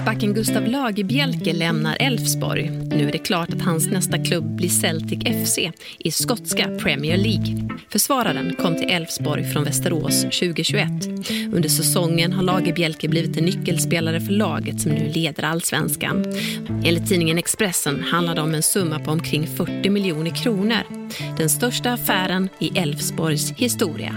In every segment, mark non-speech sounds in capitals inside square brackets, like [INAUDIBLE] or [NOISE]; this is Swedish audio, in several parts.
Mittbacken Gustav Lagerbielke lämnar Elfsborg. Nu är det klart att hans nästa klubb blir Celtic FC i skotska Premier League. Försvararen kom till Elfsborg från Västerås 2021. Under säsongen har Lagerbielke blivit en nyckelspelare för laget som nu leder allsvenskan. Enligt tidningen Expressen handlar det om en summa på omkring 40 miljoner kronor. Den största affären i Elfsborgs historia.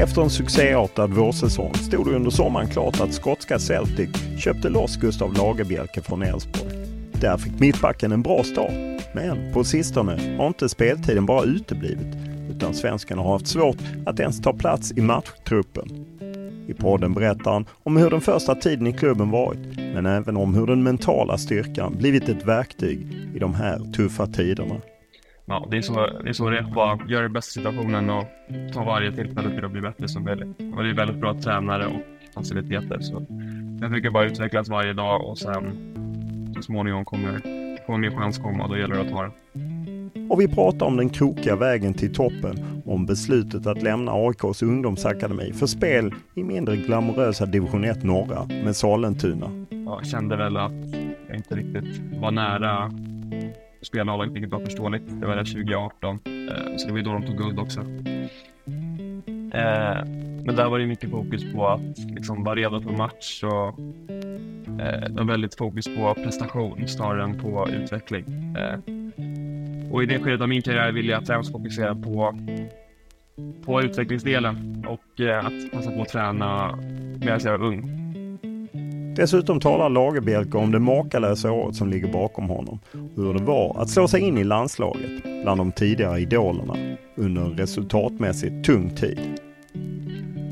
Efter en succéartad vårsäsong stod det under sommaren klart att skotska Celtic köpte loss Gustav Lagerbielke från Elfsborg. Där fick mittbacken en bra start. Men på sistone har inte speltiden bara uteblivit utan svensken har haft svårt att ens ta plats i matchtruppen. I podden berättar han om hur den första tiden i klubben varit, men även om hur den mentala styrkan blivit ett verktyg i de här tuffa tiderna ja, det är så det är. Så det är. Bara göra det bästa situationen och ta varje tillfälle till att bli bättre som möjligt. Och det är väldigt bra tränare och faciliteter. Så jag försöker bara utvecklas varje dag och sen så småningom kommer, kommer min chans komma och då gäller det att ta den. Och vi pratar om den krokiga vägen till toppen, om beslutet att lämna AIKs ungdomsakademi för spel i mindre glamorösa division 1 norra med Sollentuna. Jag kände väl att jag inte riktigt var nära spela A-laget, vilket var förståeligt. Det var där 2018, eh, så det var ju då de tog guld också. Eh, Men där var det mycket fokus på att liksom vara redo för match och eh, det var väldigt fokus på prestation snarare än på utveckling. Eh, Och i det skedet av min karriär ville jag främst fokusera på, på utvecklingsdelen och eh, att passa på att träna medan jag var ung. Dessutom talar Lagerbielke om det makalösa året som ligger bakom honom. och Hur det var att slå sig in i landslaget bland de tidigare idolerna under en resultatmässigt tung tid.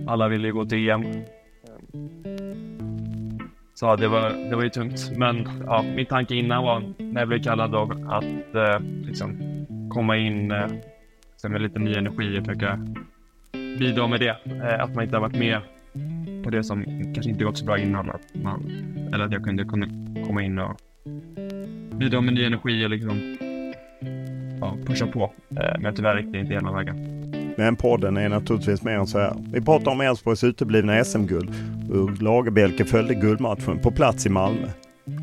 Alla ville ju gå till EM. Så ja, det var, det var ju tungt. Men ja, min tanke innan var, när jag blev kallad då, att eh, liksom komma in eh, med lite ny energi och försöka bidra med det. Eh, att man inte har varit med på det som kanske inte gått så bra innan. Att man, eller att jag kunde komma in och bidra med ny energi och liksom ja, pusha på. Eh, men tyvärr gick det inte hela vägen. Men podden är naturligtvis mer än så här. Vi pratar om Elfsborgs uteblivna SM-guld, hur Lagerbielke följde guldmatchen på plats i Malmö.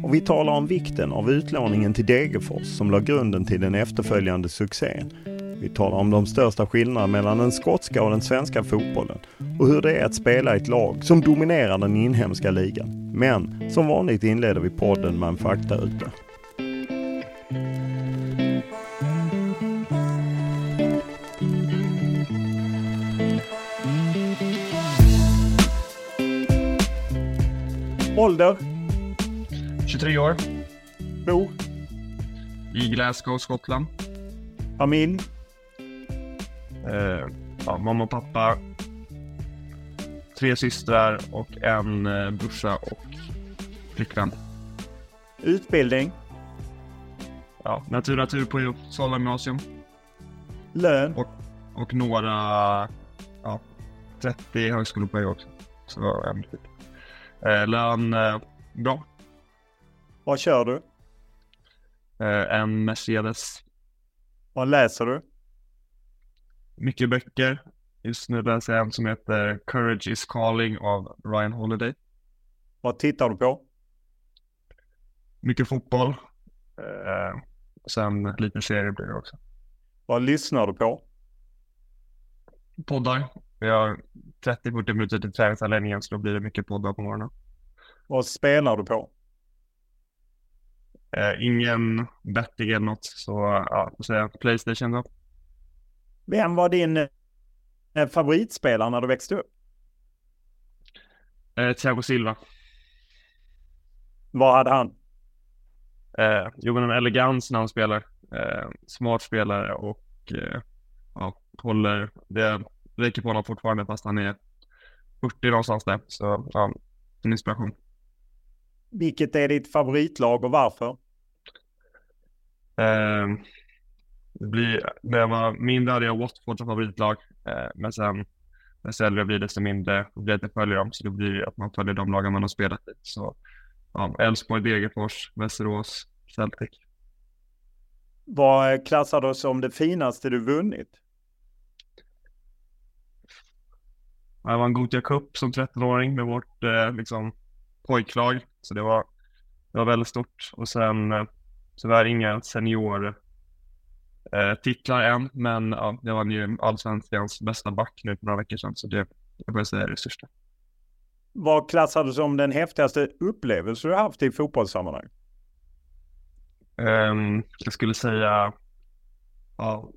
Och vi talar om vikten av utlåningen till Degerfors som la grunden till den efterföljande succén. Vi talar om de största skillnaderna mellan den skotska och den svenska fotbollen och hur det är att spela i ett lag som dominerar den inhemska ligan. Men som vanligt inleder vi podden med en faktaruta. Ålder? 23 år. Bor? i Glasgow, Skottland. Familj? Eh, ja, mamma och pappa. Tre systrar och en eh, brorsa och flickvän. Utbildning? Ja, natur, natur på Sala gymnasium. Lön? Och, och några, ja, 30 högskolepoäng också. Så en typ. Eh, lön, eh, bra. Vad kör du? Eh, en Mercedes. Vad läser du? Mycket böcker. Just nu läser jag en som heter Courage is calling av Ryan Holiday. Vad tittar du på? Mycket fotboll. Eh, sen lite serier blir det också. Vad lyssnar du på? Poddar. Vi har 30-40 minuter till träningsanläggningen så då blir det mycket poddar på morgonen. Vad spelar du på? Eh, ingen betting eller något så ja, får säga Playstation då. Vem var din eh, favoritspelare när du växte upp? Eh, Thiago Silva. Vad hade han? Eh, jo men en elegans när han spelar. Eh, smart spelare och eh, ja, håller, det räcker på honom fortfarande fast han är 40 någonstans där. Så ja, en inspiration. Vilket är ditt favoritlag och varför? Eh, blir, när jag var mindre hade jag Watford som favoritlag. Eh, men sen äldre jag blir desto mindre blir det att jag följer dem. Så det blir att man följer de lagen man har spelat i. Så ja, Elfsborg, Degerfors, Västerås, Celtic. Vad klassar du som det finaste du vunnit? Jag vann Gothia Cup som 13-åring med vårt eh, liksom, pojklag. Så det var, det var väldigt stort. Och sen eh, tyvärr inga senior eh, titlar än. Men ja, jag vann ju allsvenskans bästa back nu för några veckor sedan. Så det, jag säga är det största. Vad klassar du som den häftigaste upplevelse du haft i fotbollssammanhang? Um, jag skulle säga ja,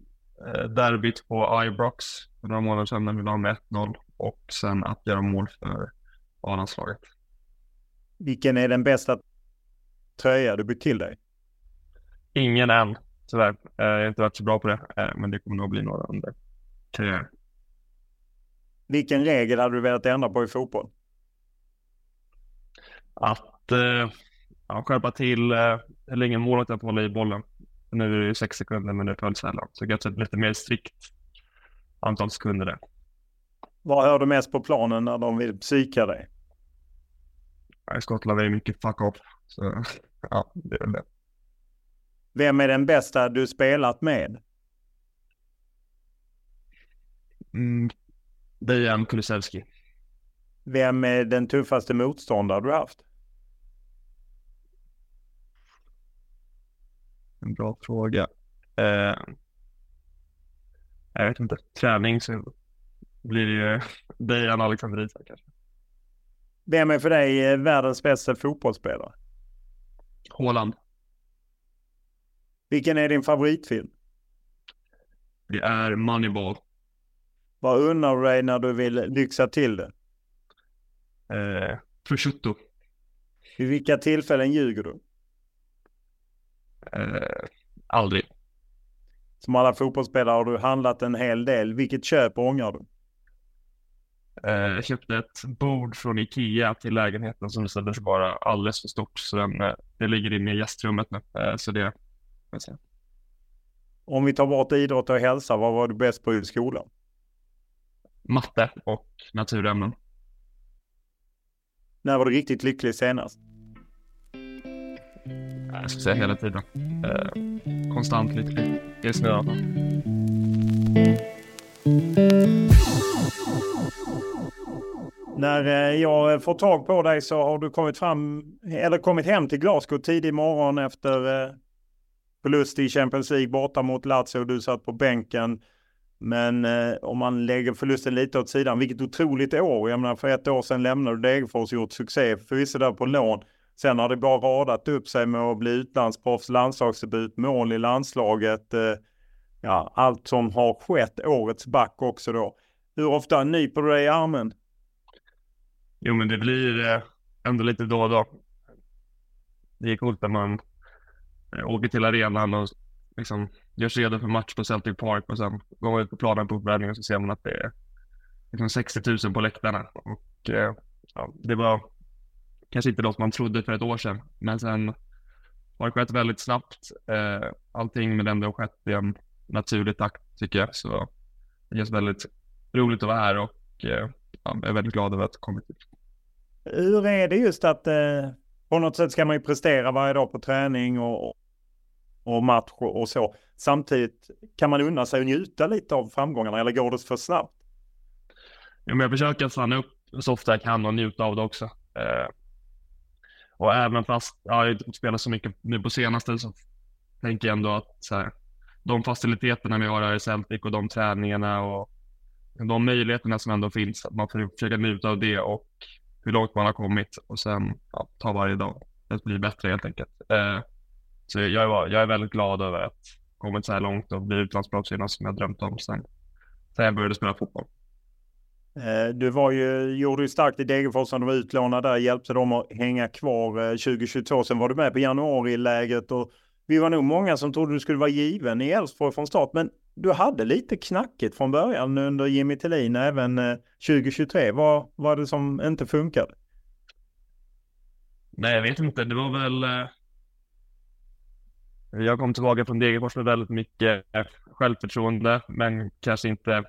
derbyt på Ibrox för några månader sedan när vi vann med 1-0 och sen att göra mål för A-landslaget. Vilken är den bästa tröja du bytt till dig? Ingen än, tyvärr. Jag har inte varit så bra på det, men det kommer nog bli några under karriären. Vilken regel hade du velat ändra på i fotboll? Att eh, ja, skärpa till eh, hur länge målet är på att hålla i bollen. Nu är det ju sex sekunder men det föll sällan. Så kanske ett lite mer strikt antal sekunder där. Vad hör du mest på planen när de vill psyka dig? I Skottland är det mycket fuck off. Så [LAUGHS] ja, det är väl det. Vem är den bästa du spelat med? Mm, Dejan Kulusevski. Vem är den tuffaste motståndare du haft? En bra fråga. Eh, jag vet inte. Träning så blir det ju [LAUGHS] Dejan Alexander Isak kanske. Vem är för dig eh, världens bästa fotbollsspelare? Håland. Vilken är din favoritfilm? Det är Moneyball. Vad undrar du dig när du vill lyxa till det? Eh, prosciutto. Vid vilka tillfällen ljuger du? Eh, aldrig. Som alla fotbollsspelare har du handlat en hel del. Vilket köp ångrar du? Eh, jag köpte ett bord från Ikea till lägenheten som visade sig vara alldeles för stort. Så den, eh, det ligger inne i gästrummet nu. Eh, så det, jag säga. Om vi tar bort idrott och hälsa, vad var du bäst på i skolan? Matte och naturämnen. När var du riktigt lycklig senast? Jag ska säga hela tiden. Eh, konstant lycklig. Just nu i alla fall. När eh, jag får tag på dig så har du kommit fram, eller kommit hem till Glasgow tidig morgon efter eh, förlust i Champions League borta mot Lazio. Du satt på bänken. Men eh, om man lägger förlusten lite åt sidan, vilket otroligt år. Jag menar för ett år sedan lämnade du Degerfors och gjort succé, förvisso där på lån. Sen har det bara radat upp sig med att bli utlandsproffs, landslagsdebut, mål i landslaget. Eh, ja, allt som har skett, årets back också då. Hur ofta nyper du dig i armen? Jo, men det blir eh, ändå lite då och då. Det är coolt när man Eh, åker till arenan och liksom gör sig redo för match på Celtic Park och sen går man ut på planen på uppvärmningen och så ser man att det är liksom 60 000 på läktarna. Och eh, ja, det var kanske inte något man trodde för ett år sedan, men sen har det skett väldigt snabbt. Eh, allting med den det har skett i en naturlig takt tycker jag, så det känns väldigt roligt att vara här och eh, ja, jag är väldigt glad över att ha kommit hit. Hur är det just att eh, på något sätt ska man ju prestera varje dag på träning och, och match och så. Samtidigt kan man unna sig att njuta lite av framgångarna eller går det för snabbt? Ja, men jag försöker stanna upp så ofta jag kan och njuta av det också. Eh, och även fast ja, jag inte fått spela så mycket nu på senaste så tänker jag ändå att så här, de faciliteterna vi har här i Celtic och de träningarna och de möjligheterna som ändå finns, att man får försöka njuta av det och hur långt man har kommit och sen ja, ta varje dag att bli bättre helt enkelt. Eh, så jag är, jag är väldigt glad över att kommit så här långt och bli utlandsproffs som jag drömt om sen, sen jag började spela fotboll. Eh, du var ju, gjorde ju starkt i Degerfors när du var utlånad där, hjälpte dem att hänga kvar 2022. Eh, sen var du med på januari-lägret och vi var nog många som trodde du skulle vara given i Elfsborg från start. Men du hade lite knackigt från början under Jimmy Tillin även 2023. Eh, Vad var det som inte funkade? Nej, jag vet inte. Det var väl... Jag kom tillbaka från Degerfors med väldigt mycket självförtroende, men kanske inte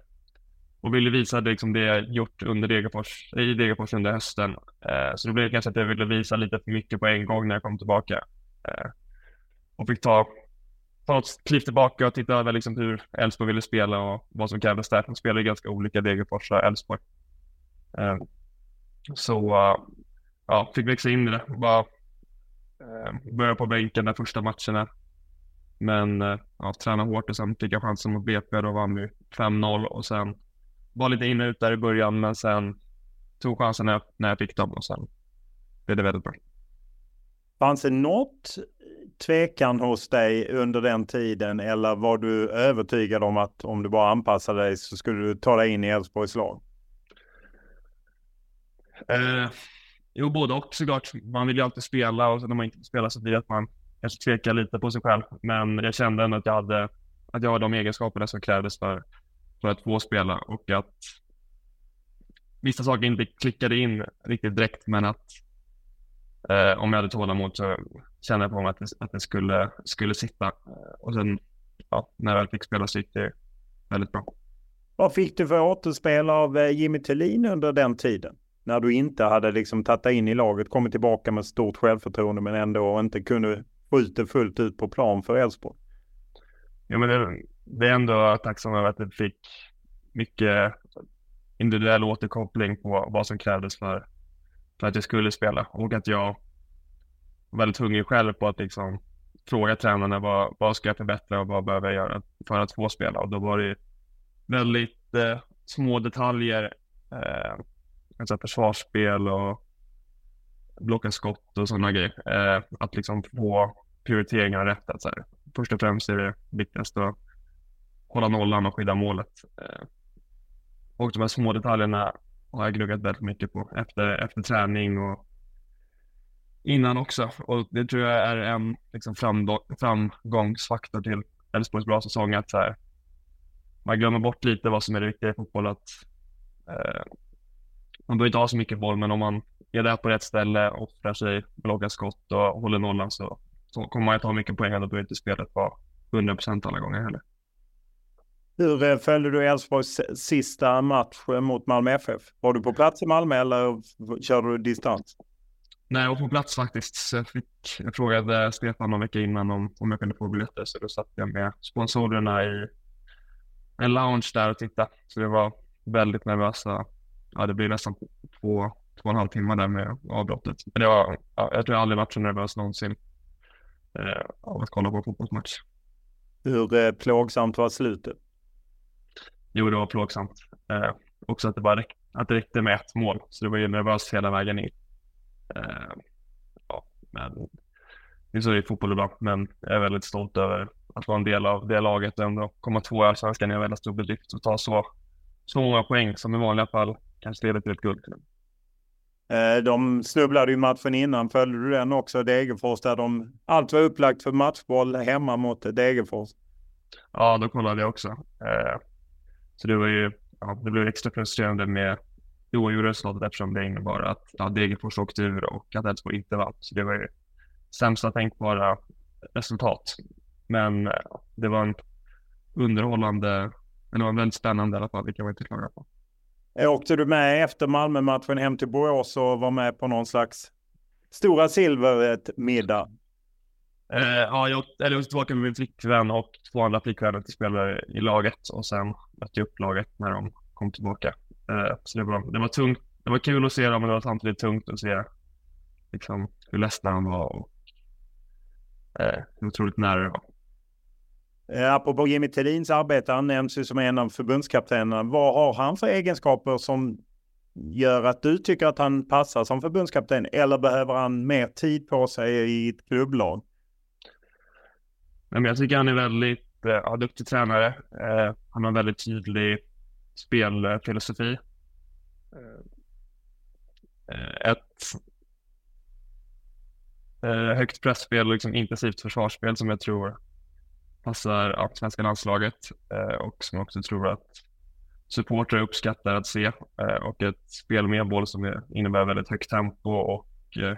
och ville visa liksom det jag gjort under Degerfors, i Degerfors under hösten. Eh, så det blev kanske att jag ville visa lite för mycket på en gång när jag kom tillbaka. Eh, och fick ta, ta ett kliv tillbaka och titta över liksom hur Elfsborg ville spela och vad som krävdes där. De spelar ganska olika Degerfors och Elfsborg. Eh, så eh, ja, fick växa in i det. Bara eh, börja på bänken de första matcherna. Men ja, träna hårt och sen fick jag chansen mot BP. Då vann vi 5-0 och sen var lite in och ut där i början, men sen tog chansen när, när jag fick dem och sen blev det väldigt bra. Fanns det något tvekan hos dig under den tiden eller var du övertygad om att om du bara anpassade dig så skulle du ta dig in i Elfsborgs lag? Eh, jo, både och såklart. Man vill ju alltid spela och sen när man inte spelar så blir det att man kanske tvekar lite på sig själv. Men jag kände ändå att jag hade, att jag har de egenskaperna som krävdes för, för att få spela och att vissa saker inte klickade in riktigt direkt men att eh, om jag hade tålamod så kände jag på mig att det, att det skulle, skulle sitta. Och sen ja, när jag väl fick spela så gick det väldigt bra. Vad fick du för återspel av eh, Jimmy Tillin under den tiden? När du inte hade liksom tagit in i laget, kommit tillbaka med stort självförtroende men ändå inte kunde få ut det fullt ut på plan för Elfsborg. Ja, men det, det är ändå tacksam över att det fick mycket individuell återkoppling på vad som krävdes för, för att jag skulle spela och att jag var väldigt hungrig själv på att liksom fråga tränarna vad, vad ska jag förbättra och vad behöver jag göra för att få spela och då var det väldigt eh, små detaljer, eh, alltså försvarsspel och blocka skott och sådana grejer. Eh, att liksom få prioriteringarna rätt. Att så här, först och främst är det viktigast att hålla nollan och skydda målet. Eh, och de här små detaljerna har jag gnuggat väldigt mycket på efter, efter träning och innan också. Och det tror jag är en liksom, framgångsfaktor till Elfsborgs bra säsong. Att så här, man glömmer bort lite vad som är det viktiga i fotboll. Att, eh, man behöver inte ha så mycket boll, men om man är där på rätt ställe, offrar sig, bloggar skott och håller nollan så, så kommer man att ha mycket poäng och då behöver inte spelet vara 100% alla gånger heller. Hur följde du Elfsborgs sista match eh, mot Malmö FF? Var du på plats i Malmö eller körde du distans? Nej, jag var på plats faktiskt. Så jag, fick, jag frågade Stefan någon vecka innan om, om jag kunde få biljetter, så då satt jag med sponsorerna i en lounge där och tittade. Så det var väldigt nervösa. Ja, det blir nästan två, två och en halv timme där med avbrottet. Men det var, ja, jag tror jag aldrig varit så nervös någonsin eh, av att kolla på en fotbollsmatch. Hur eh, plågsamt var slutet? Jo, det var plågsamt. Eh, också att det bara räck, att det räckte med ett mål, så det var ju nervöst hela vägen in. Eh, ja, men det är så det är fotboll ibland, men jag är väldigt stolt över att vara en del av det laget ändå komma två i Allsvenskan är en väldigt stor bedrift och ta så, så många poäng som i vanliga fall kanske leder till ett guld. Eh, de snubblade ju matchen innan, följde du den också, Degerfors, där de, allt var upplagt för matchboll hemma mot Degerfors. Ja, då kollade jag också. Eh, så det var ju, ja, det blev extra frustrerande med oavgjorda resultatet eftersom det innebar att ja, Degerfors åkte ur och att Elfsborg inte vann. Så det var ju sämsta tänkbara resultat. Men eh, det var en underhållande, eller det var väldigt spännande i alla fall, det kan man inte klaga på. Eh, åkte du med efter Malmö-matchen hem till Borås och var med på någon slags Stora Silveret-middag? Uh, eh, ja, jag, eller jag åkte tillbaka med min flickvän och två andra flickvänner till spelare i laget och sen mötte jag upp laget när de kom tillbaka. Uh, så det var, det var tungt. Det var kul att se dem, men det var samtidigt tungt att se liksom, hur ledsna de var och uh, hur otroligt nära det var. Eh, apropå Jimmy Tillins arbete, han nämns ju som en av förbundskaptenerna. Vad har han för egenskaper som gör att du tycker att han passar som förbundskapten? Eller behöver han mer tid på sig i ett klubblag? jag tycker han är väldigt eh, ja, duktig tränare. Eh, han har en väldigt tydlig spelfilosofi. Ett högt pressspel och liksom intensivt försvarsspel som jag tror passar ja, svenska landslaget eh, och som jag också tror att supportrar uppskattar att se eh, och ett spel med boll som innebär väldigt högt tempo och eh,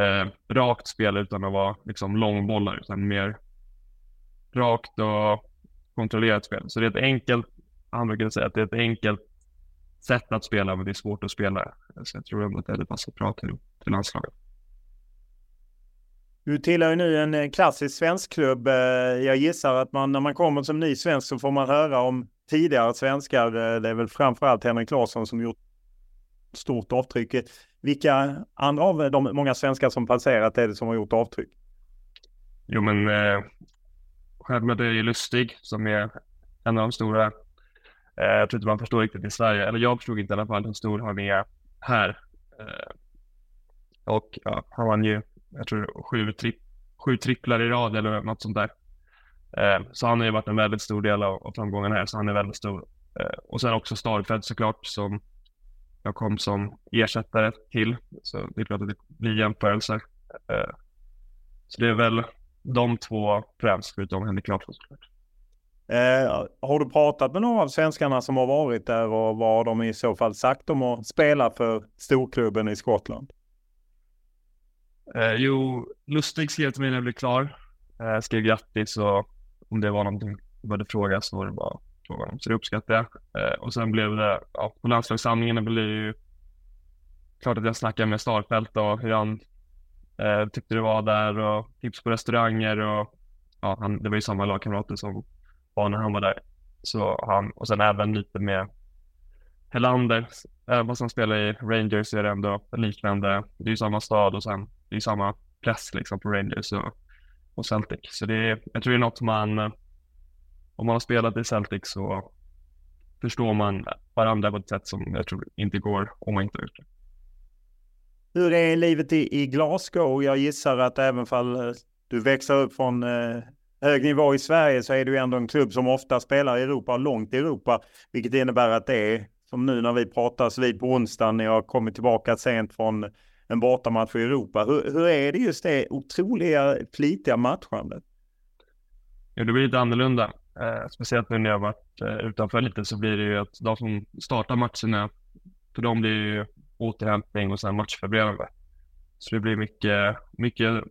eh, rakt spel utan att vara liksom långbollar utan mer rakt och kontrollerat spel. Så det är ett enkelt, han brukar säga att det är ett enkelt sätt att spela men det är svårt att spela. Så jag tror ändå att det hade passat bra till, till landslaget. Du tillhör ju nu en eh, klassisk svensk klubb. Eh, jag gissar att man när man kommer som ny svensk så får man höra om tidigare svenskar. Eh, det är väl framförallt Henrik Larsson som gjort stort avtryck. Vilka andra av de många svenskar som passerat är det som har gjort avtryck? Jo, men eh, självklart är det ju Lustig som är en av de stora. Eh, jag tror inte man förstår riktigt i Sverige, eller jag förstod inte i alla fall hur stor han är här. Eh, och ja, han vann ju jag tror sju, tri sju tripplar i rad eller något sånt där. Eh, så han har ju varit en väldigt stor del av, av framgången här, så han är väldigt stor. Eh, och sen också Starfed såklart som jag kom som ersättare till. Så det är klart att det blir jämförelser. Eh, så det är väl de två främst, förutom Henrik Larsson såklart. Eh, har du pratat med några av svenskarna som har varit där och vad har de i så fall sagt om att spela för storklubben i Skottland? Eh, jo, Lustig skrev till mig när jag blev klar. Eh, skrev grattis och om det var någonting jag behövde fråga så var det bara att fråga honom. Så det uppskattar jag. Eh, och sen blev det, ja, på landslagssamlingen blev det ju klart att jag snackade med Starfelt och hur han eh, tyckte det var där och tips på restauranger och ja, han, det var ju samma lagkamrater som var när han var där. Så han, och sen även lite med Helander, även fast han spelar i Rangers så är det ändå liknande. Det är ju samma stad och sen det är samma press liksom på Rangers och, och Celtic. Så det är, jag tror det är något man, om man har spelat i Celtic så förstår man varandra på ett sätt som jag tror inte går om man inte har gjort det. Hur är livet i, i Glasgow? Jag gissar att även fall eh, du växer upp från eh, hög nivå i Sverige så är du ändå en klubb som ofta spelar i Europa, långt i Europa, vilket innebär att det är som nu när vi pratas vid på onsdagen när jag kommit tillbaka sent från en bortamatch i Europa. Hur, hur är det just det otroliga flitiga matchandet? Ja, det blir lite annorlunda. Eh, speciellt nu när jag varit eh, utanför lite så blir det ju att de som startar matcherna, för dem blir det ju återhämtning och sen matchförberedande. Så det blir mycket, mycket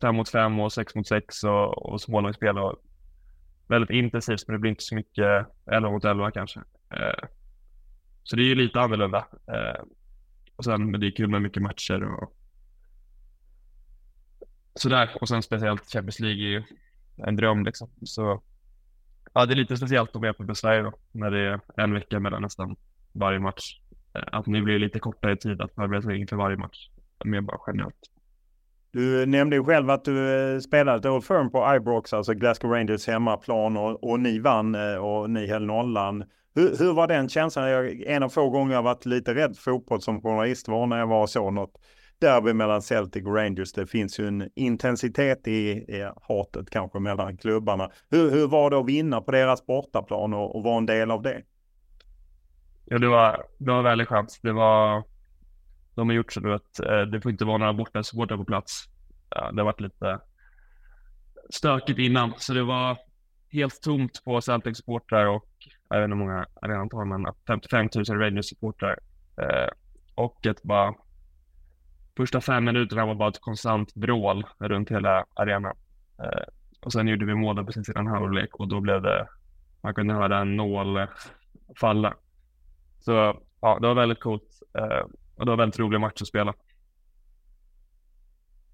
fem mot fem och sex mot sex och, och smålagsspel och väldigt intensivt, men det blir inte så mycket elva mot elva kanske. Eh, så det är ju lite annorlunda. Eh, och sen, men det är kul med mycket matcher och sådär. Och sen speciellt Champions League är ju en dröm liksom. Så ja, det är lite speciellt att vara med på Sverige då, när det är en vecka mellan nästan varje match. Eh, att nu blir lite kortare tid att förbereda sig inför varje match. Mer bara generellt. Du nämnde ju själv att du eh, spelade ett Old Firm på Ibrox, alltså Glasgow Rangers hemmaplan och, och ni vann eh, och ni höll nollan. Hur, hur var den känslan? Jag, en av få gånger jag varit lite rädd för fotboll som journalist var när jag var så något derby mellan Celtic och Rangers. Det finns ju en intensitet i, i hatet kanske mellan klubbarna. Hur, hur var det att vinna på deras bortaplan och, och vara en del av det? Ja, det var, det var väldigt skönt. Det var de har gjort så nu att eh, det får inte vara några bortasupportrar på plats. Ja, det har varit lite stökigt innan, så det var helt tomt på Celtic supportrar och jag vet inte hur många arenan tar, men 55 000 Rangers supportrar. Eh, och ett bara första fem minuterna var bara ett konstant vrål runt hela arenan. Eh, och sen gjorde vi mål precis innan halvlek och då blev det, man kunde höra en nål falla. Så ja, det var väldigt coolt eh, och det var väldigt rolig match att spela.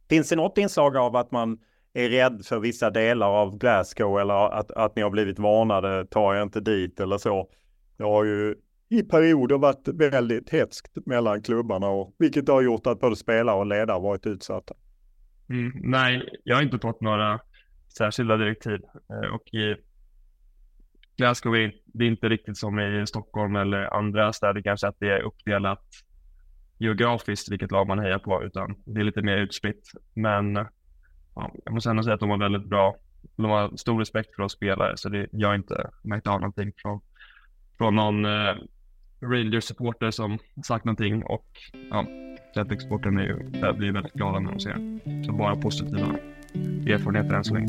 Finns det något inslag av att man är rädd för vissa delar av Glasgow eller att, att ni har blivit varnade, tar jag inte dit eller så. Det har ju i perioder varit väldigt hetskt mellan klubbarna och vilket har gjort att både spelare och ledare varit utsatta. Mm, nej, jag har inte fått några särskilda direktiv eh, och i Glasgow är det inte riktigt som i Stockholm eller andra städer kanske att det är uppdelat geografiskt vilket lag man hejar på utan det är lite mer utspritt. Men ja, jag måste ändå säga att de var väldigt bra. De har stor respekt för oss spelare så det, jag har inte märkt av någonting från, från någon eh, Rangers-supporter som sagt någonting och ja, Celtic-supporten är ju, blir väldigt glada när de ser det. Så bara positiva erfarenheter än så länge.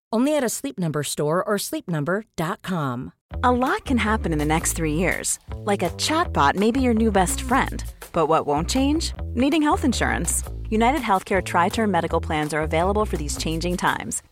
Only at a Sleep Number store or sleepnumber.com. A lot can happen in the next three years. Like a chatbot may be your new best friend. But what won't change? Needing health insurance. United Healthcare Tri Term Medical Plans are available for these changing times.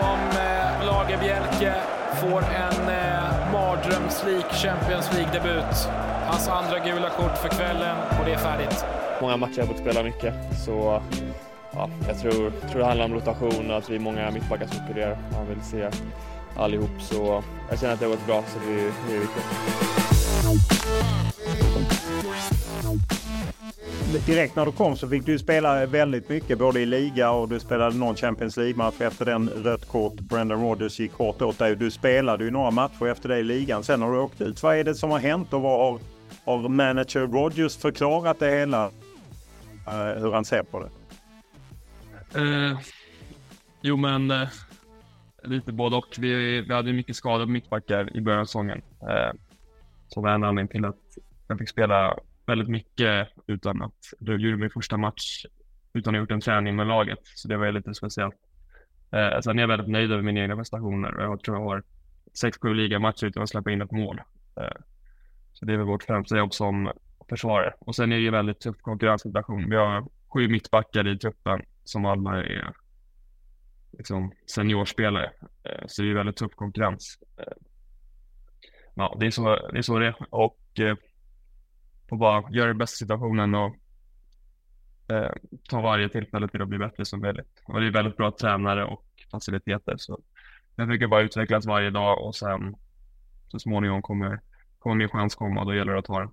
som eh, Lagerbjälke får en eh, mardrömslik Champions League-debut. Hans andra gula kort för kvällen och det är färdigt. Många matcher har jag fått spela mycket så ja, jag tror, tror det handlar om rotation och att vi är många mittbackar som konkurrerar. Man vill se allihop så jag känner att det har gått bra så det är, det är viktigt. Direkt när du kom så fick du spela väldigt mycket både i liga och du spelade någon Champions League-match efter den rött kort. Brendan Rodgers gick hårt åt dig. Du spelade ju några matcher efter det i ligan. Sen har du åkt ut. Vad är det som har hänt och vad har, har manager Rodgers förklarat det hela? Uh, hur han ser på det? Uh, jo, men uh, lite både och. Vi, vi hade mycket skador på mittbackar i början av säsongen. Uh, som var en anledning till att jag fick spela väldigt mycket utan att, då gjorde min första match utan att ha gjort en träning med laget. Så det var lite speciellt. Eh, sen är jag väldigt nöjd över mina egna prestationer. och Jag tror jag har sex, sju ligamatcher utan att släppa in ett mål. Eh, så det är väl vårt främsta jobb som försvarare. Och sen är det ju väldigt tuff konkurrenssituation. Vi har sju mittbackar i truppen som alla är liksom seniorspelare. Eh, så det är väldigt tuff konkurrens. Eh, ja, det är så det är. Så det är. Eh, och bara göra det bästa situationen och eh, ta varje tillfälle till att bli bättre som möjligt. Och det är väldigt bra tränare och faciliteter. Så jag försöker bara utvecklas varje dag och sen så småningom kommer kommer min chans komma och då gäller det att ta den.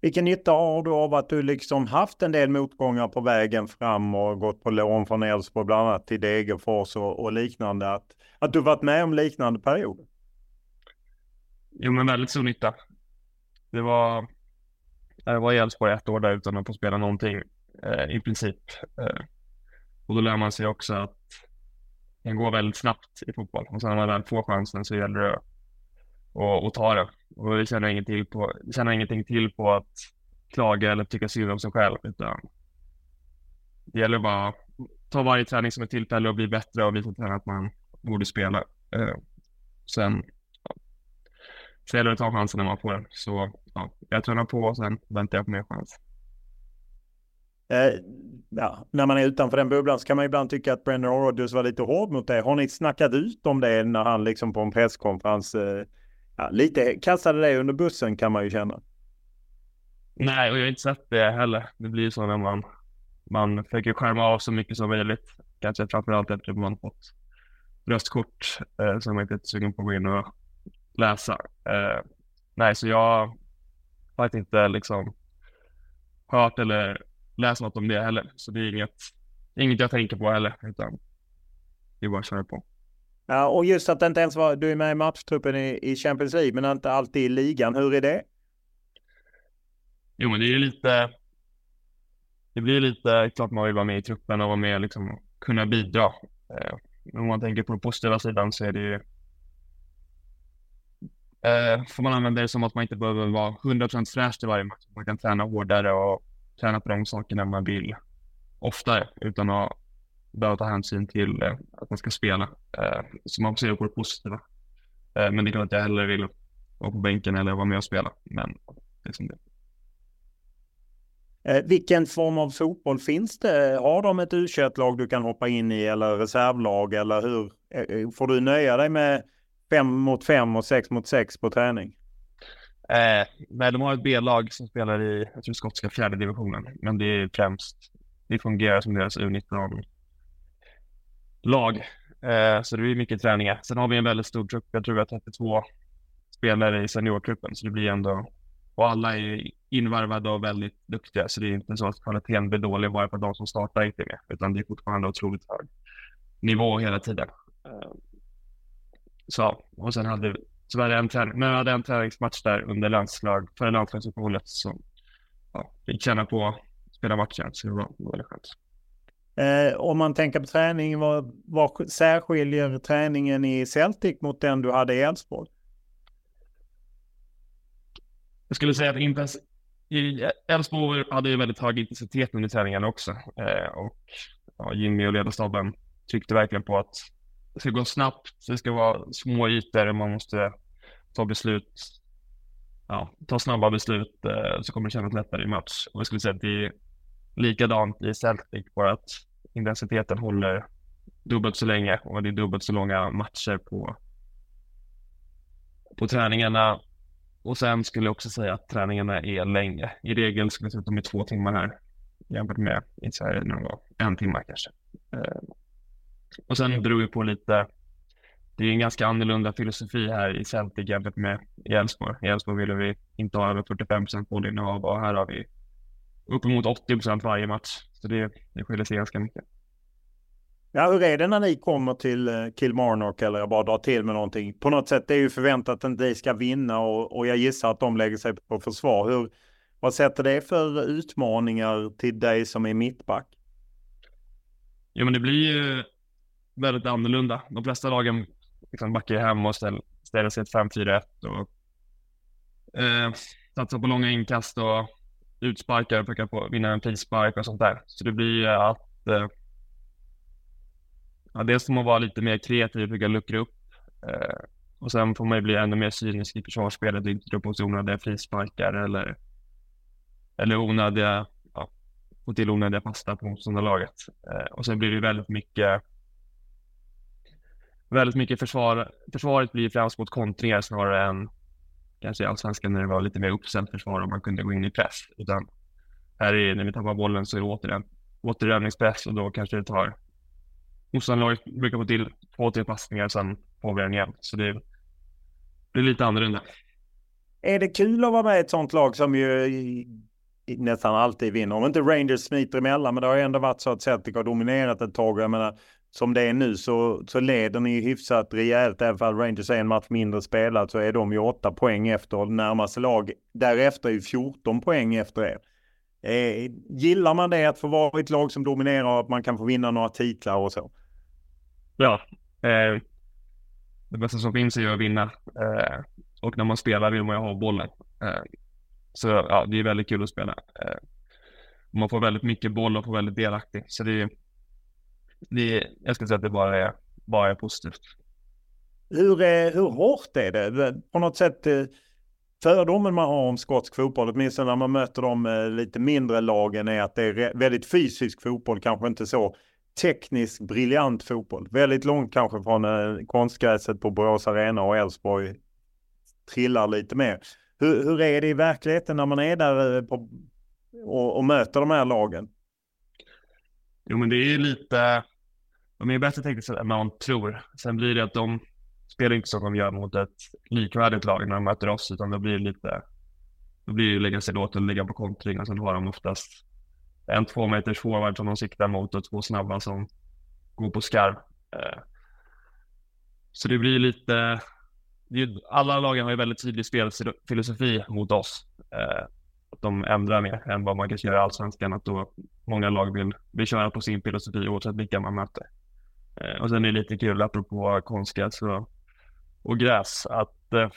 Vilken nytta har du av att du liksom haft en del motgångar på vägen fram och gått på lån från Elfsborg bland annat till Degerfors och, och, liknande? Att, att du varit med om liknande perioder? Jo, men väldigt stor nytta. Det var, jag var i Elfsborg ett år där utan att få spela någonting eh, i princip. Eh, och då lär man sig också att det går väldigt snabbt i fotboll och sen när man väl får chansen så gäller det att, att ta det. Och det känner ingenting till på, vi känner ingenting till på att klaga eller tycka synd om sig själv utan det gäller bara att ta varje träning som ett tillfälle och bli bättre och visa att man borde spela. Eh, sen så gäller det att ta chansen när man får den. Så ja, jag tränar på och sen väntar jag på mer chans. Eh, ja, när man är utanför den bubblan så kan man ibland tycka att Brendan Rodgers var lite hård mot det. Har ni snackat ut om det när han liksom på en presskonferens eh, ja, lite kastade det under bussen kan man ju känna. Nej, och jag har inte sett det heller. Det blir ju så när man, man försöker skärma av så mycket som möjligt. Kanske framförallt efter att man fått röstkort eh, som man inte är sugen på att gå in och läsa. Eh, nej, så jag faktiskt inte liksom hört eller läst något om det heller. Så det är inget, inget jag tänker på heller, utan det är bara att köra på. Ja, och just att det inte ens var, du är med i matchtruppen i, i Champions League, men inte alltid i ligan. Hur är det? Jo, men det är ju lite, det blir lite, klart man vill vara med i truppen och vara med och liksom kunna bidra. Eh, om man tänker på den positiva sidan så är det ju, eh, får man använda det som att man inte behöver vara 100% fräsch till varje match. Man kan träna hårdare och träna på de sakerna man vill oftare utan att behöva ta hänsyn till eh, att man ska spela. Eh, så man får se på det positiva. Eh, men det är klart att jag hellre vill vara på bänken eller vara med och spela. Men det är som det Eh, vilken form av fotboll finns det? Har de ett u lag du kan hoppa in i eller reservlag eller hur? Eh, eh får du nöja dig med fem mot fem och sex mot sex på träning? Eh, nej, de har ett B-lag som spelar i, jag tror skotska fjärde divisionen, men det är främst, det fungerar som deras U19-lag. Eh, så det blir mycket träningar. Sen har vi en väldigt stor trupp, jag tror vi har 32 spelare i seniortruppen, så det blir ändå, och alla är invarvade och väldigt duktiga, så det är inte så att kvaliteten blir dålig bara för de som startar inte med, utan det är fortfarande otroligt hög nivå hela tiden. Eh, så, och sen hade så var det en träning, men jag hade en träningsmatch där under landslag, före landslagsuppehållet som ja, fick känna på att spela matchen, så det var, det var väldigt skönt. Eh, om man tänker på träning, vad, vad särskiljer träningen i Celtic mot den du hade i Elfsborg? Jag skulle säga att intens Elfsborg hade ju väldigt hög intensitet under träningen också. Eh, och ja, Jimmy och ledarstaben tryckte verkligen på att det ska gå snabbt, det ska vara små ytor, man måste ta beslut, ja, ta snabba beslut eh, så kommer det kännas lättare i match. Och jag skulle säga att det är likadant i Celtic, bara att intensiteten håller dubbelt så länge och det är dubbelt så långa matcher på, på träningarna. Och sen skulle jag också säga att träningarna är längre. I regel skulle jag säga att de är två timmar här jämfört med i Sverige när de en timme kanske. Eh, Eh, och sen beror det på lite, det är en ganska annorlunda filosofi här i Celtic jämfört med i Elfsborg. I Elfsborg ville vi inte ha över 45 procent bollinnehav och här har vi uppemot 80 procent varje match. Så det, det skiljer sig ganska mycket. Ja, hur är det när ni kommer till eh, Kilmarnock eller jag bara drar till med någonting? På något sätt det är ju förväntat att ni ska vinna och, och jag gissar att de lägger sig på försvar. Hur, vad sätter det för utmaningar till dig som är mittback? Jo, men det blir ju väldigt annorlunda. De flesta lagen liksom backar hem och ställer, ställer sig ett 5-4-1 och eh, satsar på långa inkast och utsparkar och försöker på, vinna en frispark och sånt där. Så det blir att eh, ja, dels får man vara lite mer kreativ och försöka luckra upp. Eh, och sen får man ju bli ännu mer cynisk i försvarsspelet och inte dra på sig onödiga frisparkar eller, eller onödiga, ja, få till onödiga fasta på motståndarlaget. Eh, och sen blir det väldigt mycket väldigt mycket försvar. Försvaret blir främst mot kontringar snarare än kanske i allsvenskan när det var lite mer uppställt försvar och man kunde gå in i press. Utan här är, när vi tappar bollen så är det återigen återövningspress och då kanske det tar motståndarlaget brukar få till två, tre passningar sen får vi den igen. Så det är lite annorlunda. Är det kul att vara med i ett sånt lag som ju nästan alltid vinner? Om inte Rangers smiter emellan, men det har ju ändå varit så att Celtic har dominerat ett tag. Jag menar, som det är nu så, så leder ni hyfsat rejält. Även om Rangers är en match mindre spelad så är de ju åtta poäng efter närmaste lag därefter är ju 14 poäng efter er. Eh, gillar man det att få vara ett lag som dominerar och att man kan få vinna några titlar och så? Ja, eh, det bästa som finns är ju att vinna. Eh, och när man spelar vill man ju ha bollen. Eh, så ja, det är väldigt kul att spela. Eh, man får väldigt mycket boll och får väldigt delaktig. Så det är, det jag skulle säga att det bara är, bara är positivt. Hur, är, hur hårt är det? På något sätt eh, fördomen man har om skotsk fotboll, åtminstone när man möter de eh, lite mindre lagen, är att det är väldigt fysisk fotboll, kanske inte så tekniskt briljant fotboll. Väldigt långt kanske från eh, konstgräset på Borås Arena och Elfsborg trillar lite mer. Hur, hur, är det i verkligheten när man är där eh, på, och, och, möter de här lagen? Jo, men det är ju lite, de är bättre tekniskt än man tror. Sen blir det att de spelar inte som de gör mot ett likvärdigt lag när de möter oss, utan då blir det lite, då blir det lägga sig låt och ligga på kontring och sen har de oftast en två meters forward som de siktar mot och två snabba som går på skarv. Eh, så det blir lite, alla lagen har ju väldigt tydlig spelfilosofi mot oss. Eh, att de ändrar mer än vad man kanske gör i allsvenskan. Att då många lag vill, vill köra på sin filosofi oavsett vilka man möter. Eh, och sen är det lite kul apropå konstgräs och, och gräs att eh,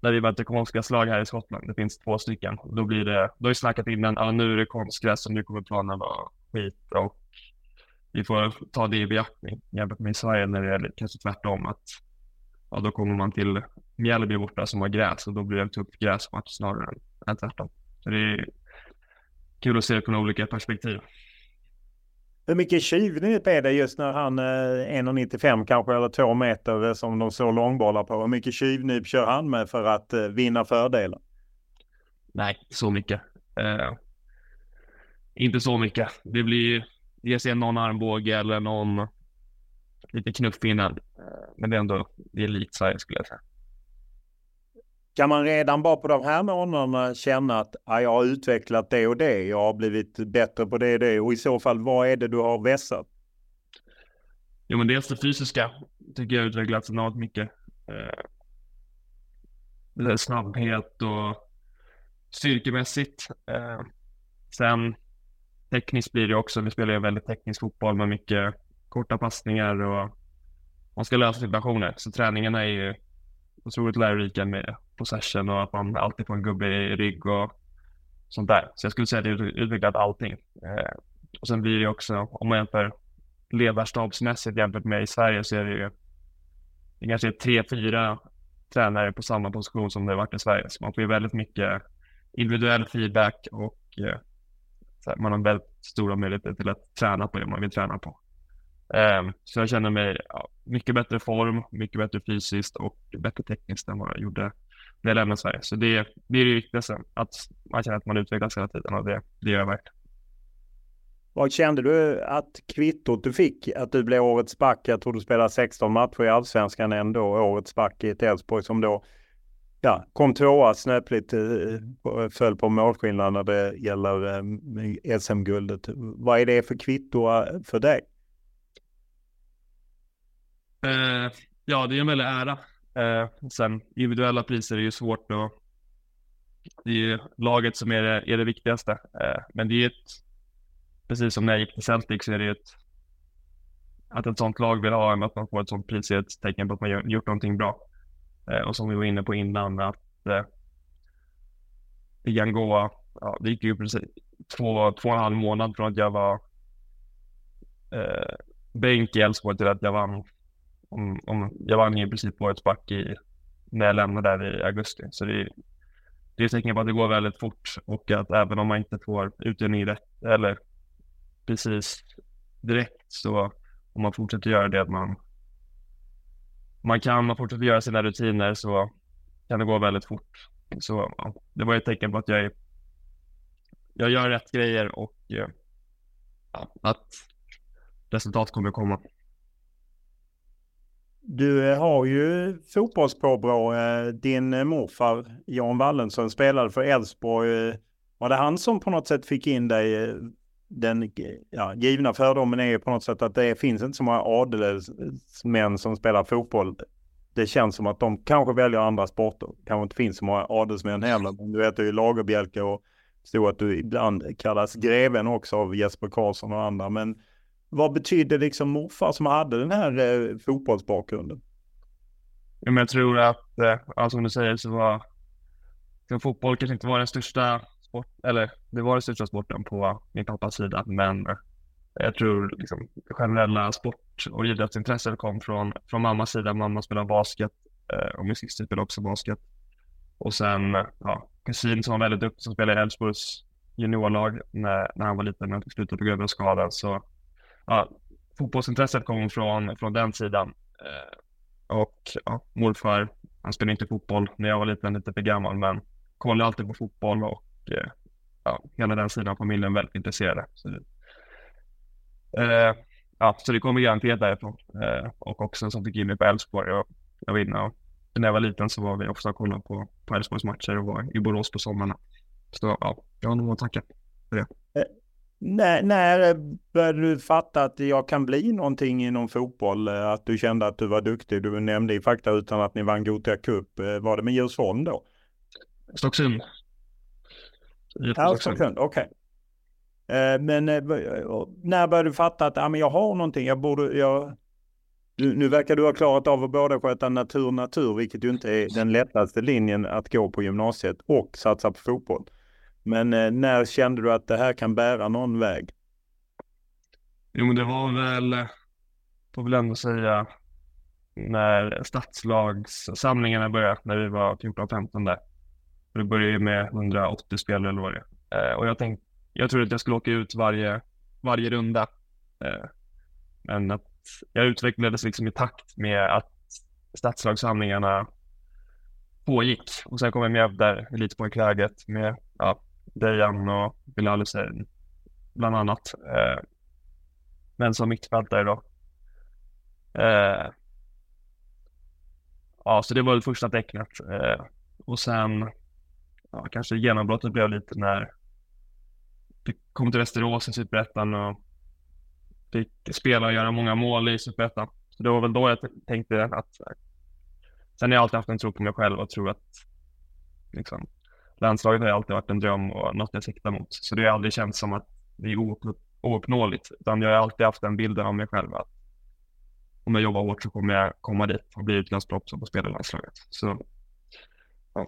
när vi möter konstgräslag här i Skottland. Det finns två stycken. Då blir det, då har vi snackat innan, ja nu är det konstgräs och nu kommer planen vara skit och vi får ta det i beaktning jämfört med i Sverige när det är kanske tvärtom att ja, då kommer man till Mjällby borta som har gräs och då blir det en tuff gräsmatch snarare än, tvärtom. Så det är kul att se det från olika perspektiv. Hur mycket tjuvnyp är det just när han är eh, 1,95 kanske eller två meter eh, som de slår långbollar på? Hur mycket tjuvnyp kör han med för att eh, vinna fördelar? Nej, så mycket. Eh, inte så mycket. Det blir ge sig någon armbåge eller någon lite knuff innan. Men det är ändå det är likt Sverige skulle jag säga. Kan man redan bara på de här månaderna känna att ja, jag har utvecklat det och det, jag har blivit bättre på det och det och i så fall vad är det du har vässat? Jo men dels det fysiska tycker jag utvecklats enormt mycket. Eh, snabbhet och styrkemässigt. Eh, sen tekniskt blir det också, vi spelar ju väldigt teknisk fotboll med mycket korta passningar och man ska lösa situationer. Så träningarna är ju otroligt lärorika med possession och att man alltid får en gubbe i rygg och sånt där. Så jag skulle säga att det har utvecklat allting. Eh, och sen blir det också, om man jämför ledarstabsmässigt jämfört med i Sverige så är det ju det är kanske tre, fyra tränare på samma position som det har varit i Sverige. Så man får ju väldigt mycket individuell feedback och eh, man har väldigt stora möjligheter till att träna på det man vill träna på. Ehm, så jag känner mig ja, mycket bättre form, mycket bättre fysiskt och bättre tekniskt än vad jag gjorde när jag lämnade Sverige. Så det, det är det viktigaste, att man känner att man utvecklas hela tiden och det, det gör jag verkligen. Vad kände du att kvittot du fick, att du blev årets back? Jag tror du spelade 16 matcher i allsvenskan ändå, årets back i ett Elfsborg som då ja, kom tvåa snöpligt, eh, föll på målskillnad när det gäller eh, SM-guldet. Vad är det för kvitto eh, för dig? Eh, ja, det är en väldig ära. Eh, sen individuella priser är ju svårt och det är ju laget som är det, är det viktigaste. Eh, men det är ett, precis som när jag gick till Celtic så är det ett, att ett sånt lag vill ha en, att man får ett sånt pris är ett tecken på att man gjort någonting bra. Eh, och som vi var inne på innan att eh, det kan gå, ja, det gick ju precis två, två och en halv månad från att jag var eh, bänk i Elfsborg till att jag vann om, om, jag vann i princip årets back i, när jag lämnade där i augusti. Så det, det är tecken på att det går väldigt fort och att även om man inte får utdelning rätt eller precis direkt så om man fortsätter göra det att man man kan, man fortsätter göra sina rutiner så kan det gå väldigt fort. Så ja, det var ett tecken på att jag, jag gör rätt grejer och ja, att resultat kommer att komma du eh, har ju fotbollspåbrå. Eh, din eh, morfar Jan Wallensson spelade för Elfsborg. Var det han som på något sätt fick in dig? Den ja, givna fördomen är ju på något sätt att det finns inte så många adelsmän som spelar fotboll. Det känns som att de kanske väljer andra sporter. Kanske inte finns så många adelsmän heller. Men du heter ju Lagerbjälke och stod att du ibland kallas greven också av Jesper Karlsson och andra. Men vad betyder liksom morfar som hade den här eh, fotbollsbakgrunden? Ja, men jag tror att, eh, ja, som du säger, så var så fotboll kanske inte var den största sport, eller det var den största sporten på min pappas sida, men eh, jag tror liksom generella sport och idrottsintresset kom från, från mammas sida. Mamma spelade basket eh, och min syster spelade också basket. Och sen ja, kusin som var väldigt duktig som spelade i Elfsborgs juniorlag när, när han var liten men fick sluta på grund av skadan. Så ja, fotbollsintresset kom från, från den sidan. Eh, och ja, morfar, han spelade inte fotboll när jag var liten, lite för gammal, men kollade alltid på fotboll och eh, ja, hela den sidan av familjen väldigt intresserade. Så, eh, ja, så det kommer garanterat därifrån. Eh, och också som fick in mig på Elfsborg. Jag, jag var inne och när jag var liten så var vi ofta och kollade på, på Elfsborgs matcher och var i Borås på sommarna. Så ja, jag har nog att tacka för det. Eh, när, när började du fatta att jag kan bli någonting inom fotboll? Eh, att du kände att du var duktig? Du nämnde i fakta utan att ni vann Gothia Cup. Eh, var det med Djursholm då? Stocksund. Ja, Stocksund, okej. Okay. Men när började du fatta att ja, men jag har någonting, jag borde, jag, nu, nu verkar du ha klarat av att både sköta natur natur, vilket ju inte är den lättaste linjen att gå på gymnasiet och satsa på fotboll. Men eh, när kände du att det här kan bära någon väg? Jo, men det var väl, får väl ändå säga, när stadslagssamlingarna började, när vi var 14-15 där. Det började ju med 180 spelare eller vad det är. Eh, och jag tänkte, jag trodde att jag skulle åka ut varje, varje runda. Eh, men att jag utvecklades liksom i takt med att stadslagssamlingarna pågick. Och sen kom jag med där elitpojkläget med ja, Dejan och Bilal Hussein bland annat. Eh, men som mittfältare då. Eh, ja, så det var det första tecknet. Eh, och sen ja, kanske genombrottet blev lite när vi kom till Västerås i Superettan och fick spela och göra många mål i Superettan. Så det var väl då jag tänkte att Sen har jag alltid haft en tro på mig själv och tror att liksom, landslaget har alltid varit en dröm och något jag siktar mot. Så det har aldrig känts som att det är ouppnåeligt, utan jag har alltid haft den bilden av mig själv att om jag jobbar hårt så kommer jag komma dit och bli utlandsproffs och spela i landslaget. Så, ja.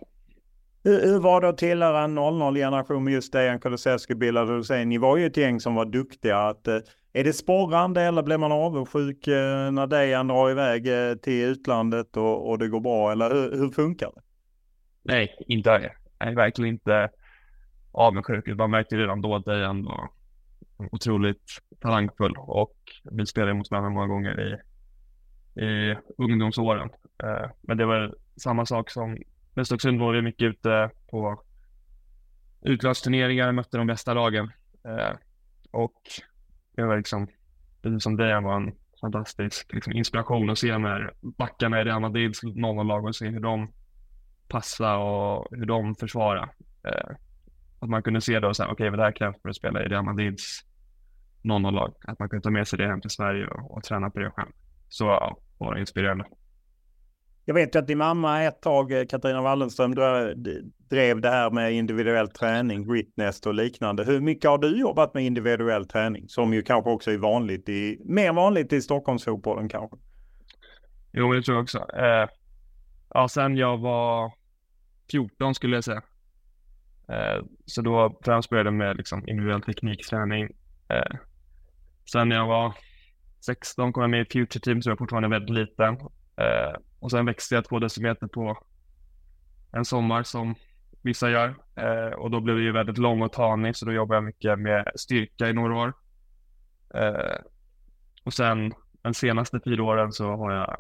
Hur, hur var det att tillhöra en 00-generation med just Dejan Kulusevski bildade du säger, ni var ju ett gäng som var duktiga. Att, eh, är det sporrande eller blir man avundsjuk eh, när Dejan drar iväg eh, till utlandet och, och det går bra? Eller hur, hur funkar det? Nej, inte jag. Är verkligen inte avundsjuk. Man märkte redan då att Dejan var otroligt talangfull och vi spelade mot varandra många gånger i, i ungdomsåren. Eh, men det var samma sak som med Stocksund var vi mycket ute på utlandsturneringar, mötte de bästa lagen. Eh, och det var liksom, precis som Dejan, var en fantastisk liksom, inspiration att se när backarna i Real Madrids 00-lag och se hur de passar och hur de försvarar. Eh, att man kunde se då så här, okej, okay, det här krävs för att spela i Real Madrids 00-lag. Att man kunde ta med sig det hem till Sverige och, och träna på det själv. Så ja, var det inspirerande. Jag vet ju att din mamma ett tag, eh, Katarina Wallenström, drev det här med individuell träning, gritnest och liknande. Hur mycket har du jobbat med individuell träning? Som ju kanske också är vanligt i, mer vanligt i Stockholmsfotbollen kanske. Jo, det tror jag också. Eh, ja, sen jag var 14 skulle jag säga. Eh, så då främst började jag med liksom, individuell teknikträning. Eh, sen när jag var 16 kom jag med i Future Team, så jag var fortfarande väldigt liten. Eh, och sen växte jag två decimeter på en sommar som vissa gör. Och då blev det ju väldigt lång och tanig så då jobbade jag mycket med styrka i några år. Och sen de senaste fyra åren så har jag,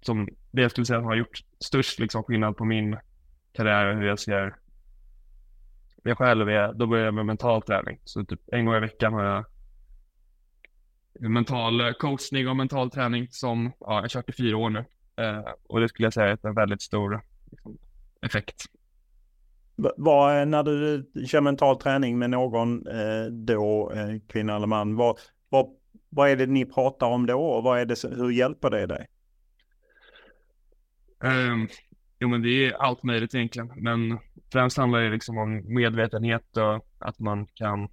som det jag skulle säga har gjort störst liksom skillnad på min karriär och hur jag ser mig själv är, då börjar jag med mental träning. Så typ en gång i veckan har jag mental coachning och mental träning som ja, jag kört i fyra år nu. Eh, och det skulle jag säga är en väldigt stor liksom, effekt. Vad, när du kör mental träning med någon eh, då, eh, kvinna eller man, vad, vad, vad är det ni pratar om då och vad är det, hur hjälper det dig? Um, jo men det är allt möjligt egentligen, men främst handlar det liksom om medvetenhet och att man kan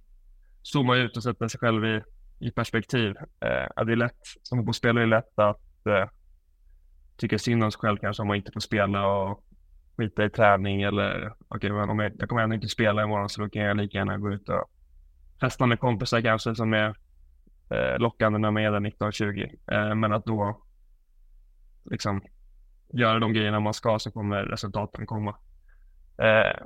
zooma ut och sätta sig själv i, i perspektiv. Eh, det är lätt, som fotbollsspelare är det lätt att eh, tycka synd om sig själv kanske om man inte får spela och skita i träning eller okej, okay, om jag, jag kommer ändå inte spela imorgon så då kan jag lika gärna gå ut och festa med kompisar kanske som är eh, lockande när man är där 19-20. Eh, men att då liksom göra de grejerna man ska så kommer resultaten komma. Eh,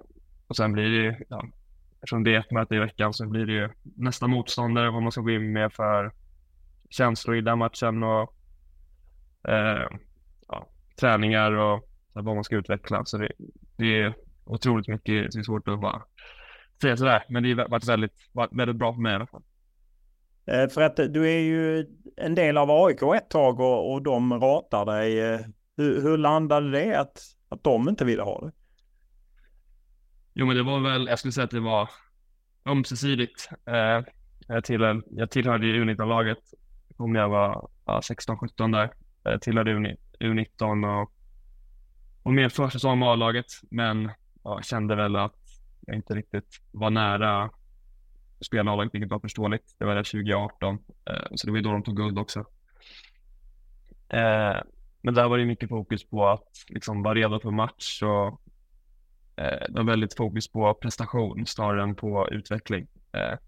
och sen blir det ju, ja, eftersom det är ett möte i veckan så blir det ju nästa motståndare vad man ska gå in med för känslor i den matchen och eh, ja, träningar och vad man ska utveckla. Så det, det är otroligt mycket, det är svårt att bara säga sådär. Men det har varit väldigt, väldigt bra för mig i alla fall. Eh, för att du är ju en del av AIK ett tag och, och de ratar dig. Eh, hur, hur landade det att, att de inte ville ha det? Jo, men det var väl, jag skulle säga att det var ömsesidigt. Eh, jag, till, jag tillhörde U19-laget om jag var ja, 16-17 där. Jag tillhörde U19 och, och första försäsong med A-laget, men ja, kände väl att jag inte riktigt var nära spela A-laget, vilket var förståeligt. Det var 2018, eh, så det var ju då de tog guld också. Eh, men där var det mycket fokus på att liksom vara redo för match och eh, det var väldigt fokus på prestation snarare än på utveckling. Eh,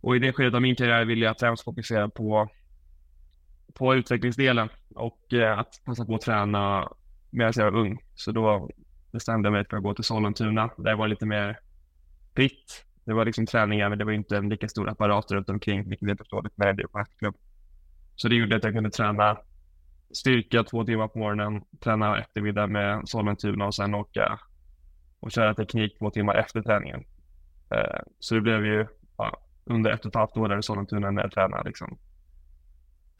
och i det skedet av min karriär ville jag främst fokusera på, på utvecklingsdelen och eh, att passa på att träna medan jag var ung. Så då bestämde jag mig för att gå till Sollentuna. Där var det lite mer fritt. Det var liksom träningar, men det var inte en lika stor apparat runt omkring, vilket är förståeligt med det på klubb. Så det gjorde att jag kunde träna styrka två timmar på morgonen, träna eftermiddag med Sollentuna och sen åka och köra teknik två timmar efter träningen. Eh, så det blev ju ja, under ett och ett halvt år där i Sollentuna när jag tränade liksom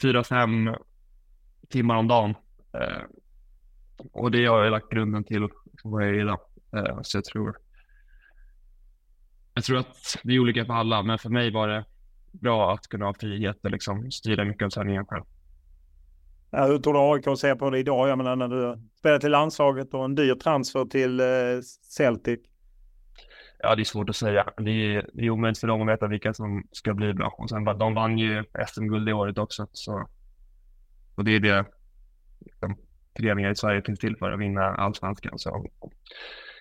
fyra, fem timmar om dagen. Eh, och det har jag lagt grunden till vad jag är idag. Eh, så jag tror jag tror att det är olika för alla, men för mig var det bra att kunna ha frihet och liksom styra mycket av träningen själv. Ja, hur tror du AIK ser på det idag? Jag menar när du spelar till landslaget och en dyr transfer till eh, Celtic. Ja, det är svårt att säga. Det är, det är omöjligt för dem att veta vilka som ska bli bra. Och sen, de vann ju SM-guld det året också. Så, och det är det liksom, föreningar i Sverige finns till för, att vinna allsvenskan. Så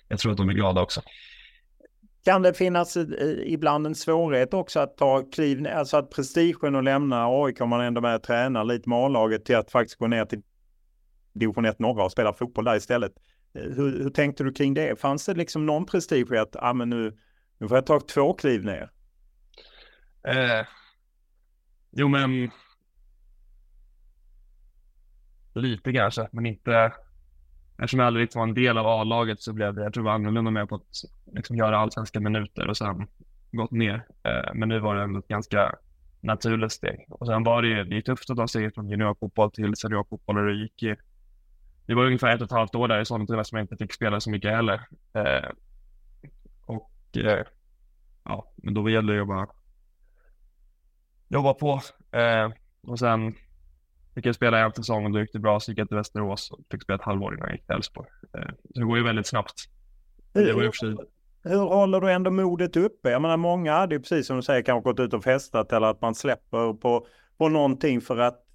jag tror att de är glada också. Kan det finnas ibland en svårighet också att ta kliv, alltså att prestigen och lämna AIK man ändå med och tränar lite med A-laget till att faktiskt gå ner till division 1 norra och spela fotboll där istället. Eh, hur, hur tänkte du kring det? Fanns det liksom någon prestige i att ah, men nu, nu får jag ta två kliv ner? Eh, jo men lite kanske, men inte eftersom jag aldrig riktigt var en del av A-laget så blev det, jag tror det var annorlunda med på att liksom göra allsvenska minuter och sen gått ner. Eh, men nu var det ändå ett ganska naturligt steg. Och sen var det, ju, det är tufft att ta steget från juniorfotboll till seniorfotboll och det gick ju, det var ungefär ett och ett halvt år där i Sollentuna som jag inte fick spela så mycket heller. Eh, och eh, ja, men då gällde det att bara jobba på. och sen Fick jag spela en säsong och då gick det bra, så gick jag till Västerås och fick spela ett halvår innan jag gick till Elfsborg. Eh, så det går ju väldigt snabbt. Det var ju hur håller du ändå modet uppe? Jag menar många hade ju precis som du säger kanske gått ut och festat eller att man släpper på, på någonting för att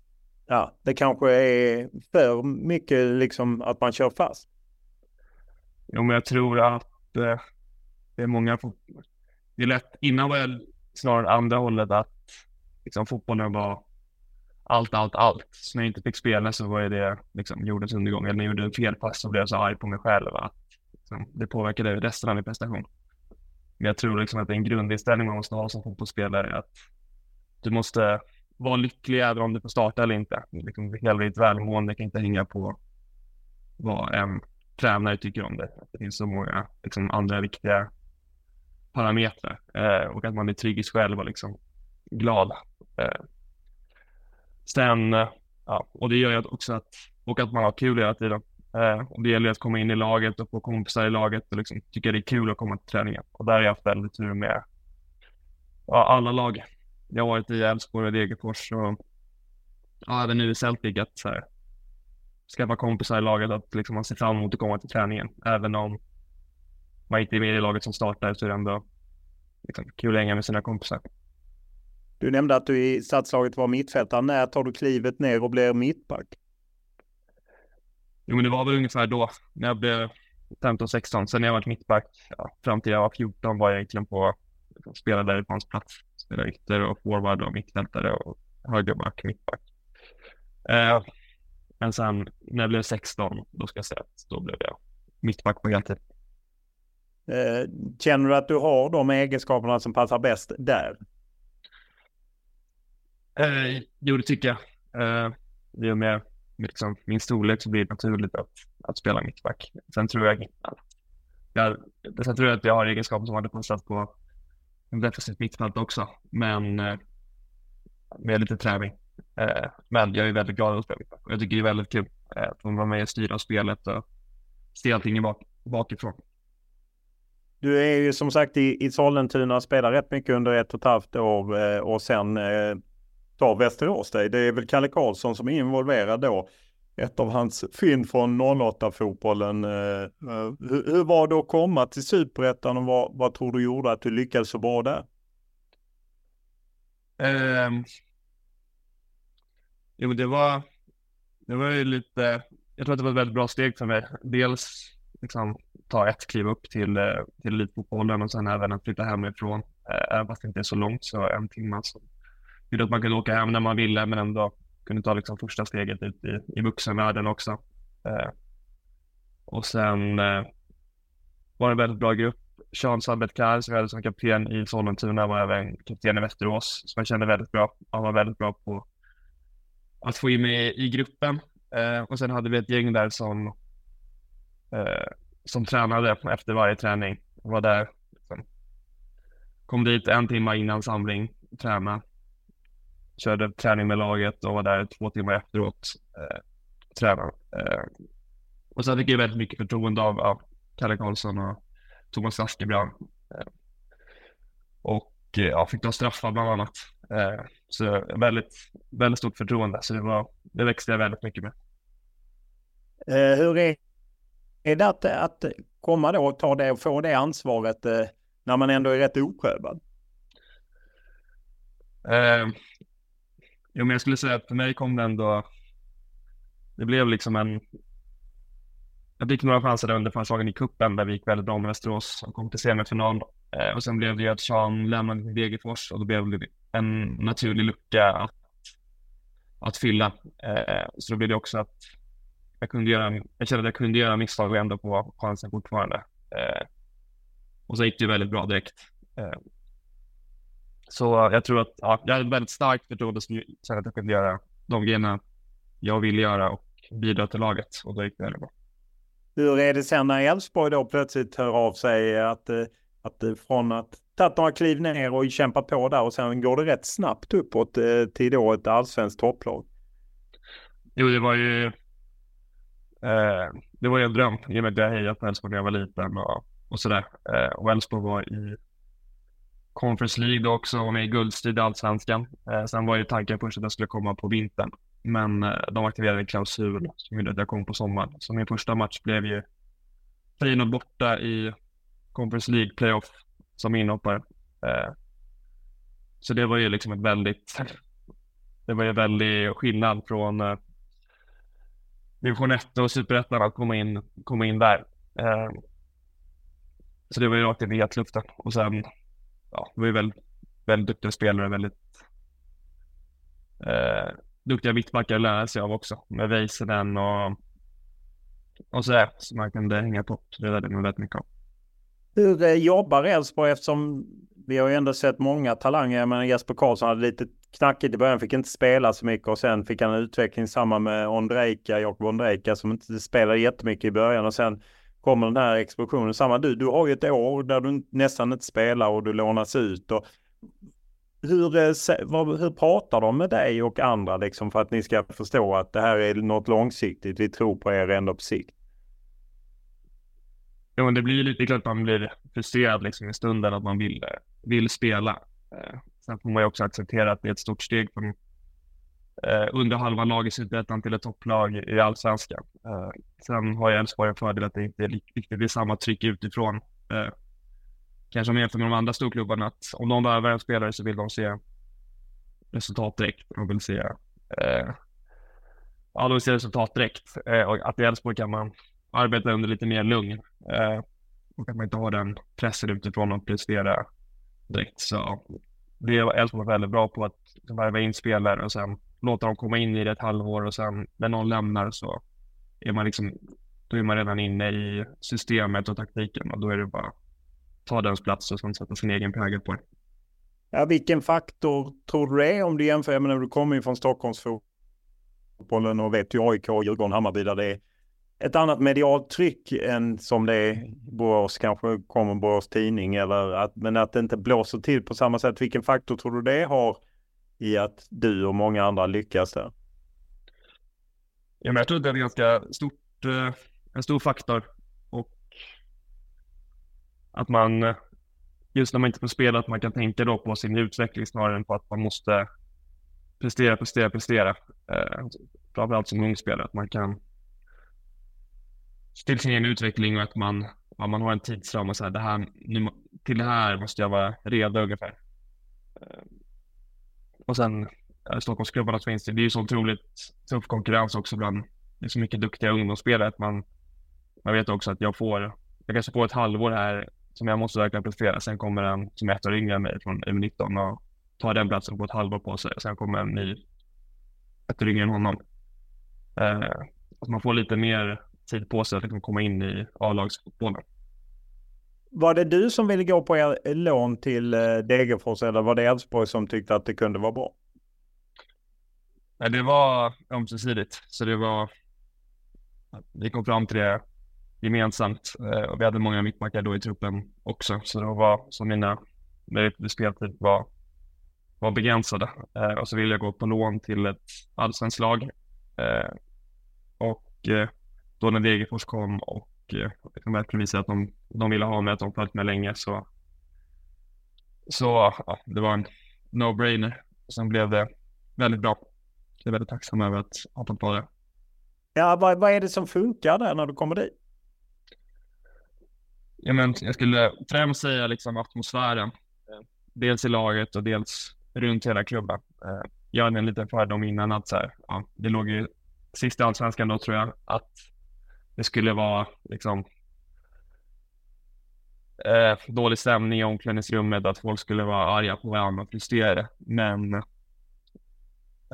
ja, det kanske är för mycket liksom att man kör fast. Jo, men jag tror att eh, det är många. Det är lätt. Innan var jag snarare andra hållet att liksom, fotbollen var allt, allt, allt. Så när jag inte fick spela så var det liksom jordens undergång. Eller när jag gjorde en felpass så blev jag så arg på mig själv att liksom, det påverkade resten av min prestation. Men jag tror liksom att det är en grundinställning man måste ha som fotbollsspelare att du måste vara lycklig även om du får starta eller inte. Liksom, hela ditt välmående kan inte hänga på vad en tränare tycker om det. Det finns så många liksom, andra viktiga parametrar eh, och att man är trygg i sig själv och liksom glad. Eh, sen, eh, ja, och det gör ju också att, och att man har kul hela tiden. Eh, och det gäller att komma in i laget och få kompisar i laget och liksom tycka det är kul att komma till träningen. Och där har jag haft väldigt tur med ja, alla lag. Jag har varit i Elfsborg och Degerfors och ja, även nu i Celtic att så här, skaffa kompisar i laget, att liksom man ser fram emot att komma till träningen. Även om man inte är med i laget som startar så är det ändå liksom, kul att hänga med sina kompisar. Du nämnde att du i stadslaget var mittfältare. När tar du klivet ner och blir mittback? Jo, men det var väl ungefär då, när jag blev 15-16. Sen när jag var mittback, ja, fram till jag var 14 var jag egentligen på, spelade där det fanns plats. Spelade ytter och forward och mittfältare och högerback, mittback. Eh, men sen när jag blev 16, då ska jag säga att då blev jag mittback på heltid. Eh, känner du att du har de egenskaperna som passar bäst där? Eh, jo, det tycker jag. Eh, I och med liksom, min storlek så blir det naturligt att, att spela mittback. Sen tror jag att jag, sen tror jag att jag har egenskaper som hade passat på en defensivt mittfält också, men eh, med lite träning. Eh, men jag är väldigt glad att spela mittback och jag tycker det är väldigt kul eh, att få vara med och styra spelet och se allting bak, bakifrån. Du är ju som sagt i, i Sollentuna och spelar rätt mycket under ett och ett halvt år eh, och sen eh, tar Västerås dig. Det är väl Kalle Karlsson som är involverad då. Ett av hans fynd från 08-fotbollen. Eh, eh, hur, hur, var det att komma till Superettan och vad, vad tror du gjorde att du lyckades så bra där? Um, jo, det var, det var ju lite, jag tror att det var ett väldigt bra steg för mig. Dels liksom ta ett kliv upp till, eh, till elitfotbollen och sen även att flytta hemifrån. Även fast det inte är så långt, så en timme. Så gjorde att man kunde åka hem när man ville, men ändå kunde ta liksom första steget ut i, i vuxenvärlden också. Eh, och sen eh, var det en väldigt bra grupp. Sean Sabbetkar som jag hade som kapten i Sollentuna var även kapten i Västerås, som jag kände väldigt bra. Han var väldigt bra på att få in mig i gruppen. Eh, och sen hade vi ett gäng där som, eh, som tränade efter varje träning. Jag var där, liksom, kom dit en timme innan samling, tränade körde träning med laget och var där två timmar efteråt. Eh, tränade. Eh, och sen fick jag väldigt mycket förtroende av, av Kalle Karlsson och Thomas Askebrand. Eh, och eh, ja, fick ta straffar bland annat. Eh, så väldigt, väldigt stort förtroende. Så det, var, det växte jag väldigt mycket med. Eh, hur är, är det att, att komma då och ta det och få det ansvaret eh, när man ändå är rätt oprövad? Eh, Jo, men jag skulle säga att för mig kom det ändå, det blev liksom en, jag fick några chanser där under försäsongen i kuppen där vi gick väldigt bra med Västerås och kom till semifinal. Eh, och sen blev det ju att Sean lämnade till Degerfors och då blev det en naturlig lucka att, att fylla. Eh, så då blev det också att jag kunde göra, jag kände att jag kunde göra misstag och ändå få chansen fortfarande. Eh, och så gick det ju väldigt bra direkt. Eh, så jag tror att ja, jag är väldigt starkt förtroende som känner att jag kunde göra de grejerna jag ville göra och bidra till laget och då gick det väldigt bra. Hur är det sen när Elfsborg då plötsligt hör av sig att, att från att tagit några kliv ner och kämpat på där och sen går det rätt snabbt uppåt eh, till då ett allsvenskt topplag? Jo, det var ju eh, det var ju en dröm i och med att jag hejat på Elfsborg när jag var liten och, och sådär. Eh, och Elfsborg var i Conference League då också och med i guldstrid i Allsvenskan. Eh, sen var ju tanken först att jag skulle komma på vintern, men eh, de aktiverade en klausul som gjorde att jag kom på sommaren. Så min första match blev ju Feyenoord borta i Conference League playoff som inhoppare. Eh, så det var ju liksom ett väldigt, det var ju väldigt skillnad från eh, division 1 och superettan att komma in, komma in där. Eh, så det var ju rakt in i hetluften och sen ja, det var ju väldigt, väldigt duktiga spelare, väldigt eh, duktiga mittbackar att lära sig av också med Väisänen och, och sådär som man kunde hänga på. Så det lärde mig väldigt mycket av. Hur jobbar Elfsborg eftersom vi har ju ändå sett många talanger. Men Jesper Karlsson hade lite knackigt i början, fick inte spela så mycket och sen fick han en utveckling samma med Ondrejka, Jakob Ondrejka som inte spelade jättemycket i början och sen kommer den här explosionen. Samma du, du har ju ett år där du nästan inte spelar och du lånas ut. Och hur, eh, vad, hur pratar de med dig och andra liksom för att ni ska förstå att det här är något långsiktigt? Vi tror på er ändå på sikt. Ja, men det blir lite klart att man blir frustrerad liksom i stunden att man vill, eh, vill spela. Eh, sen får man ju också acceptera att det är ett stort steg från eh, under halva laget i till ett topplag i Allsvenskan. Eh, sen har ju Elfsborg en fördel att det inte riktigt är samma tryck utifrån. Eh, kanske om jämför med de andra storklubbarna att om de värvar en spelare så vill de se resultat direkt. De vill se eh, ja, de vill se resultat direkt. Eh, och att i Elfsborg kan man arbeta under lite mer lugn eh, och att man inte har den pressen utifrån att prestera direkt. Så det är Elfsborg väldigt bra på att värva in spelare och sen låta dem komma in i det ett halvår och sen när någon lämnar så är man liksom, då är man redan inne i systemet och taktiken och då är det bara ta dens plats och sen sätta sin egen prägel på det. Ja, vilken faktor tror du det är om du jämför, jag menar du kommer ju från Stockholmsfotbollen och vet ju AIK, Djurgården, Hammarby där det är ett annat medialt tryck än som det är Borås, kanske kommer Borås Tidning eller att, men att det inte blåser till på samma sätt. Vilken faktor tror du det har i att du och många andra lyckas där? Ja, men jag tror att det är en ganska stort, eh, en stor faktor och att man just när man inte får spela att man kan tänka då på sin utveckling snarare än på att man måste prestera, prestera, prestera. Eh, framförallt som ung spelare, att man kan till sin egen utveckling och att man, ja, man har en tidsram och så här, det här, nu, till det här måste jag vara redo ungefär. Eh, och sen eh, Stockholmsklubbarna så finns det, det är ju så otroligt tuff konkurrens också bland, det är så mycket duktiga ungdomsspelare att man, man vet också att jag får, jag kanske får ett halvår här som jag måste verkligen prestera. Sen kommer en som är ett år yngre än mig från U19 och tar den platsen på ett halvår på sig. Sen kommer en ny, ett år yngre än honom. Eh, att man får lite mer tid på sig att liksom komma in i A-lagsfotbollen. Var det du som ville gå på lån till eh, Degerfors eller var det Elfsborg som tyckte att det kunde vara bra? Nej, det var ömsesidigt. Så det var, vi kom fram till det gemensamt eh, och vi hade många mittbackar då i truppen också. Så det var som mina möjligheter till speltid var, var begränsade. Eh, och så ville jag gå på lån till ett allsvenskt lag. Och då när Degerfors kom och eh, liksom verkligen visade att de, de ville ha mig, att de följt med länge så, så ja, det var en no-brainer. Sen blev det väldigt bra. Jag är väldigt tacksam över att ha fått vara det. Ja, vad, vad är det som funkar där när du kommer dit? Ja, men jag skulle främst säga liksom atmosfären. Dels i laget och dels runt hela klubben. Eh, jag hade en liten fördom innan att så här, ja, det låg ju sist i allsvenskan då tror jag att det skulle vara liksom eh, dålig stämning i omklädningsrummet, att folk skulle vara arga på varandra och frustrerade. Men eh,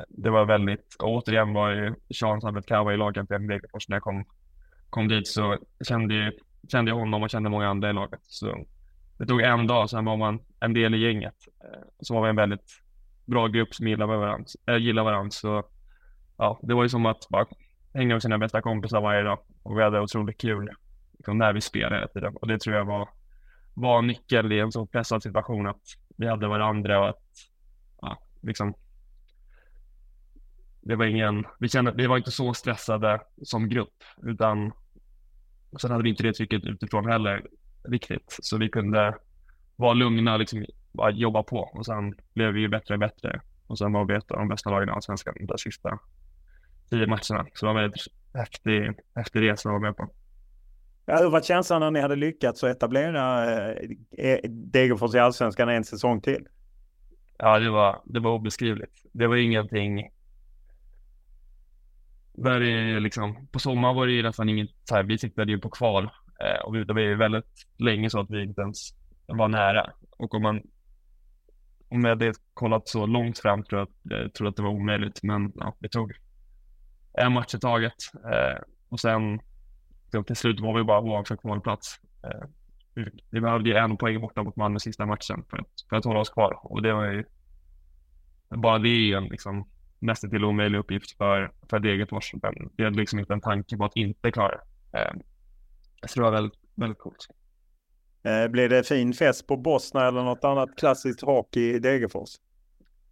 det var väldigt, och återigen var ju Sean Sabet i lagkapten i Degerfors när jag kom, kom dit så kände, kände jag honom och kände många andra i laget. Så det tog en dag, sen var man en del i gänget. Eh, så var vi en väldigt bra grupp som gillade varandra. Äh, gillade varandra så ja, det var ju som att bara hänga med sina bästa kompisar varje dag och vi hade otroligt kul liksom, när vi spelade hela tiden. Och det tror jag var, var nyckeln i en så pressad situation att vi hade varandra och att ja, liksom, det var ingen, vi kände, vi var inte så stressade som grupp utan sen hade vi inte det trycket utifrån heller riktigt. Så vi kunde vara lugna, liksom, bara jobba på och sen blev vi ju bättre och bättre. Och sen var vi ett av de bästa lagen i Allsvenskan de sista tio matcherna. Så det var en väldigt häftig, häftig resa att vara med på. Ja, hur var känslan när ni hade lyckats att etablera eh, Degerfors i Allsvenskan en säsong till? Ja, det var, det var obeskrivligt. Det var ingenting. Där är liksom, på sommaren var det ju nästan inget, så här, vi siktade ju på kval eh, och det var ju väldigt länge så att vi inte ens var nära. Och om man om jag hade kollat så långt fram tror jag, jag tror att det var omöjligt, men ja, det tog en match i taget. Eh, och sen till slut var vi bara oavsett kvalplats. Eh, vi behövde ju en poäng borta mot Malmö sista matchen för att, för att hålla oss kvar. Och det var ju bara det är en liksom nästan till omöjlig uppgift för, för Degerfors. Vi hade liksom inte en tanke på att inte klara det. Eh, så det var väldigt, väldigt coolt. Eh, blir det fin fest på Bosna eller något annat klassiskt hockey i Degerfors?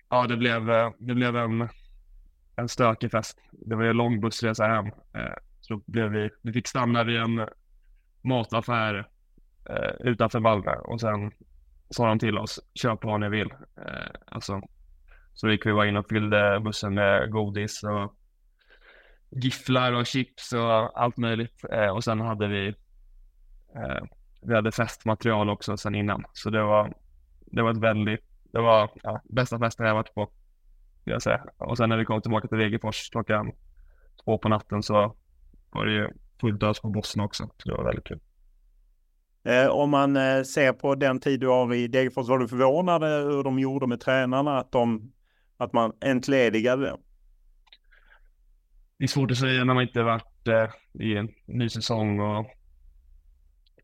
ja, det blev, det blev en, en stökig fest. Det var ju en lång bussresa hem. Eh, så blev vi, vi fick stanna vid en mataffär eh, utanför Malmö och sen sa de till oss, köp vad ni vill. Eh, alltså, så gick vi bara in och fyllde bussen med godis och gifflar och chips och allt möjligt. Och sen hade vi vi hade festmaterial också sen innan. Så det var, det var ett väldigt, det var ja, bästa festen jag varit på. Jag säga. Och sen när vi kom tillbaka till Degerfors klockan två på natten så var det ju fullt ös på bossen också. Så det var väldigt kul. Eh, om man eh, ser på den tid du har i Degerfors, var du förvånad hur de gjorde med tränarna? Att, de, att man entledigade dem? det är svårt att säga när man inte varit eh, i en ny säsong och,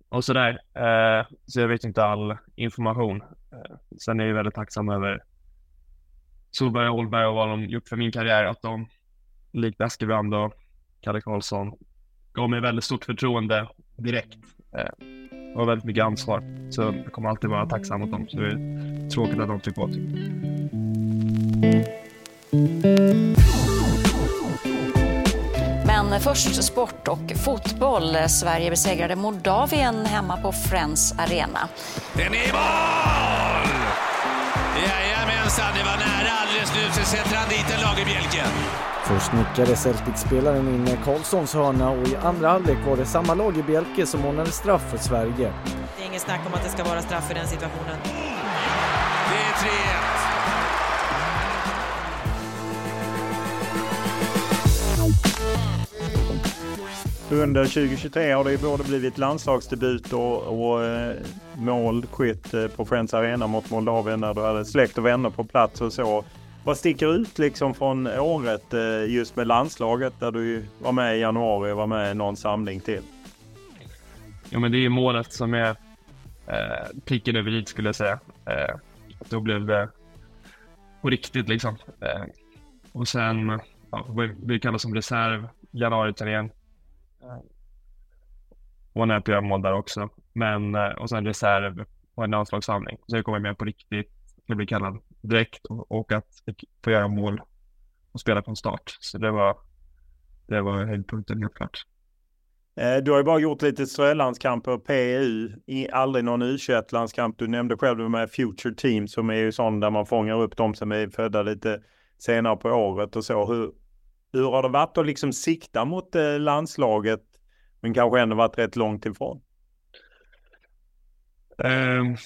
och sådär. Eh, så jag vet inte all information. Eh, sen är jag väldigt tacksam över Solberg och Holberg och vad de gjort för min karriär. Att de, likt Askebrand och Kalle Karlsson, gav mig väldigt stort förtroende direkt. Eh, och väldigt mycket ansvar. Så jag kommer alltid vara tacksam mot dem. Så det är tråkigt att de fick gå. Men först sport och fotboll. Sverige besegrade Moldavien hemma på Friends Arena. Den är i mål! Jajamensan, det var nära alldeles nu. Så sätter han dit en Lagerbjälke. Först nickade Celtic-spelaren in Karlssons hörna och i andra halvlek var det samma Lagerbjälke som ordnade straff för Sverige. Det är inget snack om att det ska vara straff i den situationen. Under 2023 har det ju både blivit landslagsdebut och, och eh, målskytt eh, på Friends Arena mot Moldavien när du hade släkt och vänner på plats och så. Vad sticker ut liksom från året eh, just med landslaget där du var med i januari och var med i någon samling till? Ja men det är målet som är eh, pricken över i skulle jag säga. Eh, då blev det på riktigt liksom. Eh, och sen, ja, vi kallas som reserv, januari-turnén och en LPM-mål där också. Men, eh, och sen reserv och en landslagssamling. Så jag kommer med på riktigt, jag blir kallad direkt och, och att få göra mål och spela från start. Så det var, det var höjdpunkten helt klart. Eh, du har ju bara gjort lite strölandskamper, PU, aldrig någon U21-landskamp. Du nämnde själv de här Future Team som är ju sån där man fångar upp de som är födda lite senare på året och så. Hur, hur har det varit att liksom sikta mot eh, landslaget men kanske ändå varit rätt långt ifrån? Um,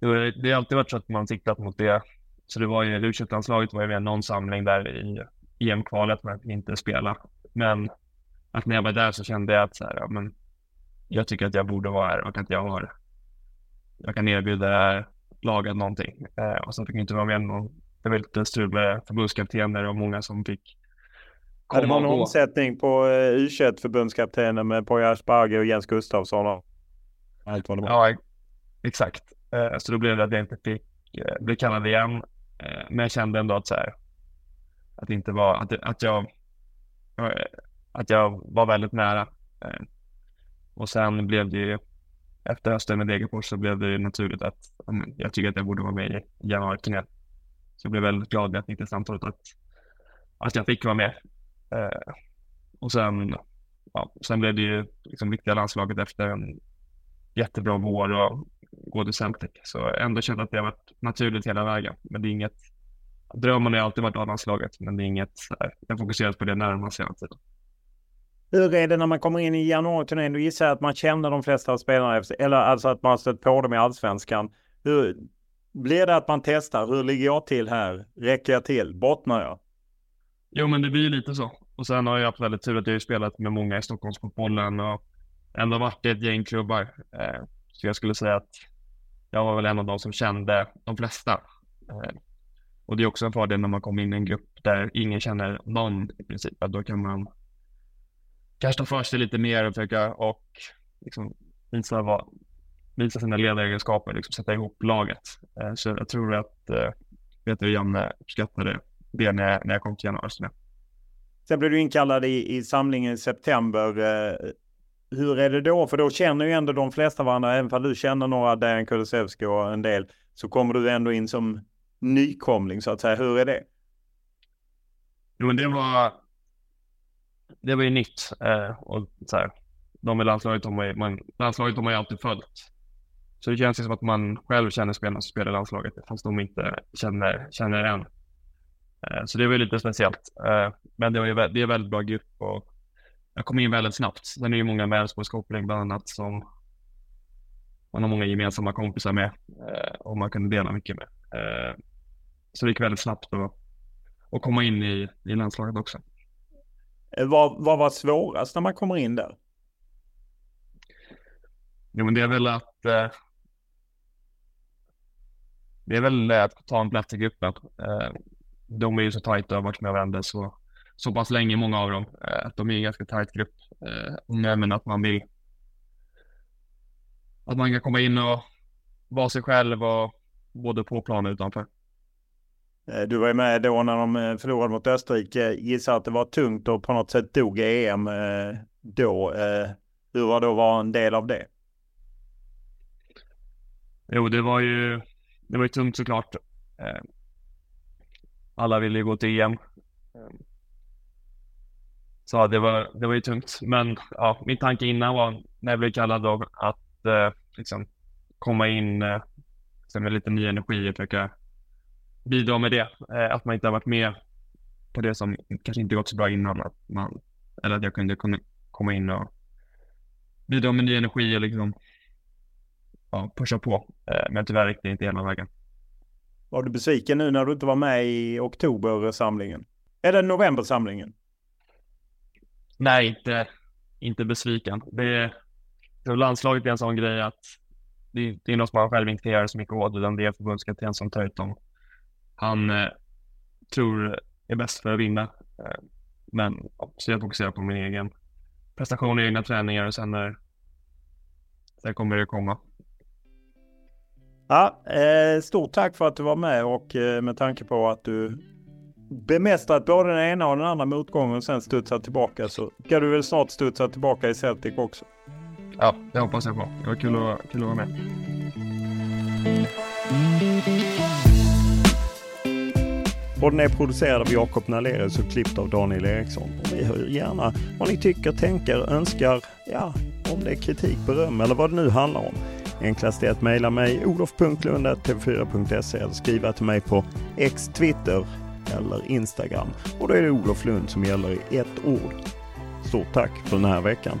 det har alltid varit så att man siktat mot det. Så det var ju, u landslaget var ju med någon samling där i EM-kvalet men att inte spela. Men att när jag var där så kände jag att så här, ja, men jag tycker att jag borde vara här och att jag har jag kan erbjuda laget någonting. Eh, och så fick jag inte vara med någon det var lite strul med förbundskaptener och många som fick komma Det var en omsättning på uh, U21 förbundskaptener med Poya Asperger och Jens Gustafsson och allt vad det var. Ja, exakt. Uh, så då blev det att jag inte fick uh, bli kallad igen. Men jag kände ändå att så här, att det inte var, att, att jag att jag var väldigt nära. Och sen blev det ju efter hösten med Degerfors så blev det ju naturligt att jag tycker att jag borde vara med i januari-turnén. Så jag blev väldigt glad när jag fick det samtalet att, att jag fick vara med. Eh, och sen, ja, sen blev det ju liksom viktiga landslaget efter en jättebra vår och gå till Celtic. Så jag ändå kände att det har varit naturligt hela vägen. Men det är inget, drömmen har alltid varit A-landslaget, men det är inget, eh, jag fokuserar på det närmast hela tiden. Hur är det när man kommer in i januariturnén? Du gissar att man känner de flesta av spelarna, eller alltså att man stött på dem i allsvenskan. Hur, blir det att man testar, hur ligger jag till här? Räcker jag till? Bottnar jag? Jo, men det blir ju lite så. Och sen har jag haft väldigt tur att jag har spelat med många i Stockholmsfotbollen och ändå varit i ett gäng klubbar. Eh, så jag skulle säga att jag var väl en av de som kände de flesta. Eh, och det är också en fördel när man kommer in i en grupp där ingen känner någon i princip. Att då kan man kanske ta för sig lite mer och försöka och liksom visa vad, visa sina ledaregenskaper, liksom sätta ihop laget. Eh, så jag tror att eh, Peter och Janne uppskattade det när, när jag kom till januari. Sen blev du inkallad i, i samlingen i september. Eh, hur är det då? För då känner ju ändå de flesta varandra, även om du känner några, Dejan Kulusevski och en del, så kommer du ändå in som nykomling så att säga. Hur är det? Jo, men det var, det var ju nytt. Eh, och så här, de i landslaget har man, man, landslaget har man ju alltid följt. Så det känns som att man själv känner spelarna som spelar i landslaget fast de inte känner, känner en. Eh, så det var ju lite speciellt. Eh, men det, var ju, det är väldigt bra grupp och jag kom in väldigt snabbt. Sen är det ju många med Älvsborgskoppling bland annat som man har många gemensamma kompisar med eh, och man kunde dela mycket med. Så det gick väldigt snabbt att, att komma in i, i landslaget också. Vad, vad var svårast när man kommer in där? Jo, men det är väl att det är väl att ta en plats i gruppen de är ju så tajta och har varit med varandra så, så pass länge, många av dem. Eh, att de är en ganska tajt grupp. Eh, men att man vill att man kan komma in och vara sig själv och både på plan och utanför. Eh, du var ju med då när de förlorade mot Österrike. Gissar att det var tungt och på något sätt dog EM då. Hur var det att vara en del av det? Jo, det var ju, det var ju tungt såklart eh, alla ville ju gå till EM. Eh, så det var, det var ju tungt. Men ja, min tanke innan var, när jag blev kallad då, att eh, liksom komma in eh, med lite ny energi och försöka bidra med det. Eh, att man inte har varit med på det som kanske inte gått så bra innan. Att man, eller att jag kunde komma in och bidra med ny energi och liksom ja, pusha på. Eh, men tyvärr gick det inte hela vägen. Var du besviken nu när du inte var med i oktobersamlingen? Eller novembersamlingen? Nej, inte, inte besviken. Det, det landslaget är en sån grej att det, det är något som man själv inte kan göra så mycket åt, utan det är förbundskapten som tar ut dem. Han eh, tror är bäst för att vinna. Eh, men så jag fokuserar på min egen prestation, egna träningar och sen, när, sen kommer det komma. Ja, eh, stort tack för att du var med och eh, med tanke på att du bemästrat både den ena och den andra motgången och sen studsat tillbaka så ska du väl snart studsa tillbaka i Celtic också. Ja, det hoppas jag på. Det var kul att, kul att vara med. Podden är producerad av Jakob Nalerius och klippt av Daniel Eriksson. Och vi hör gärna vad ni tycker, tänker, önskar, ja, om det är kritik, beröm eller vad det nu handlar om. Enklast är att mejla mig olof.lund.tv4.se eller skriva till mig på X Twitter eller Instagram. Och då är det Olof Lund som gäller i ett ord. Stort tack för den här veckan.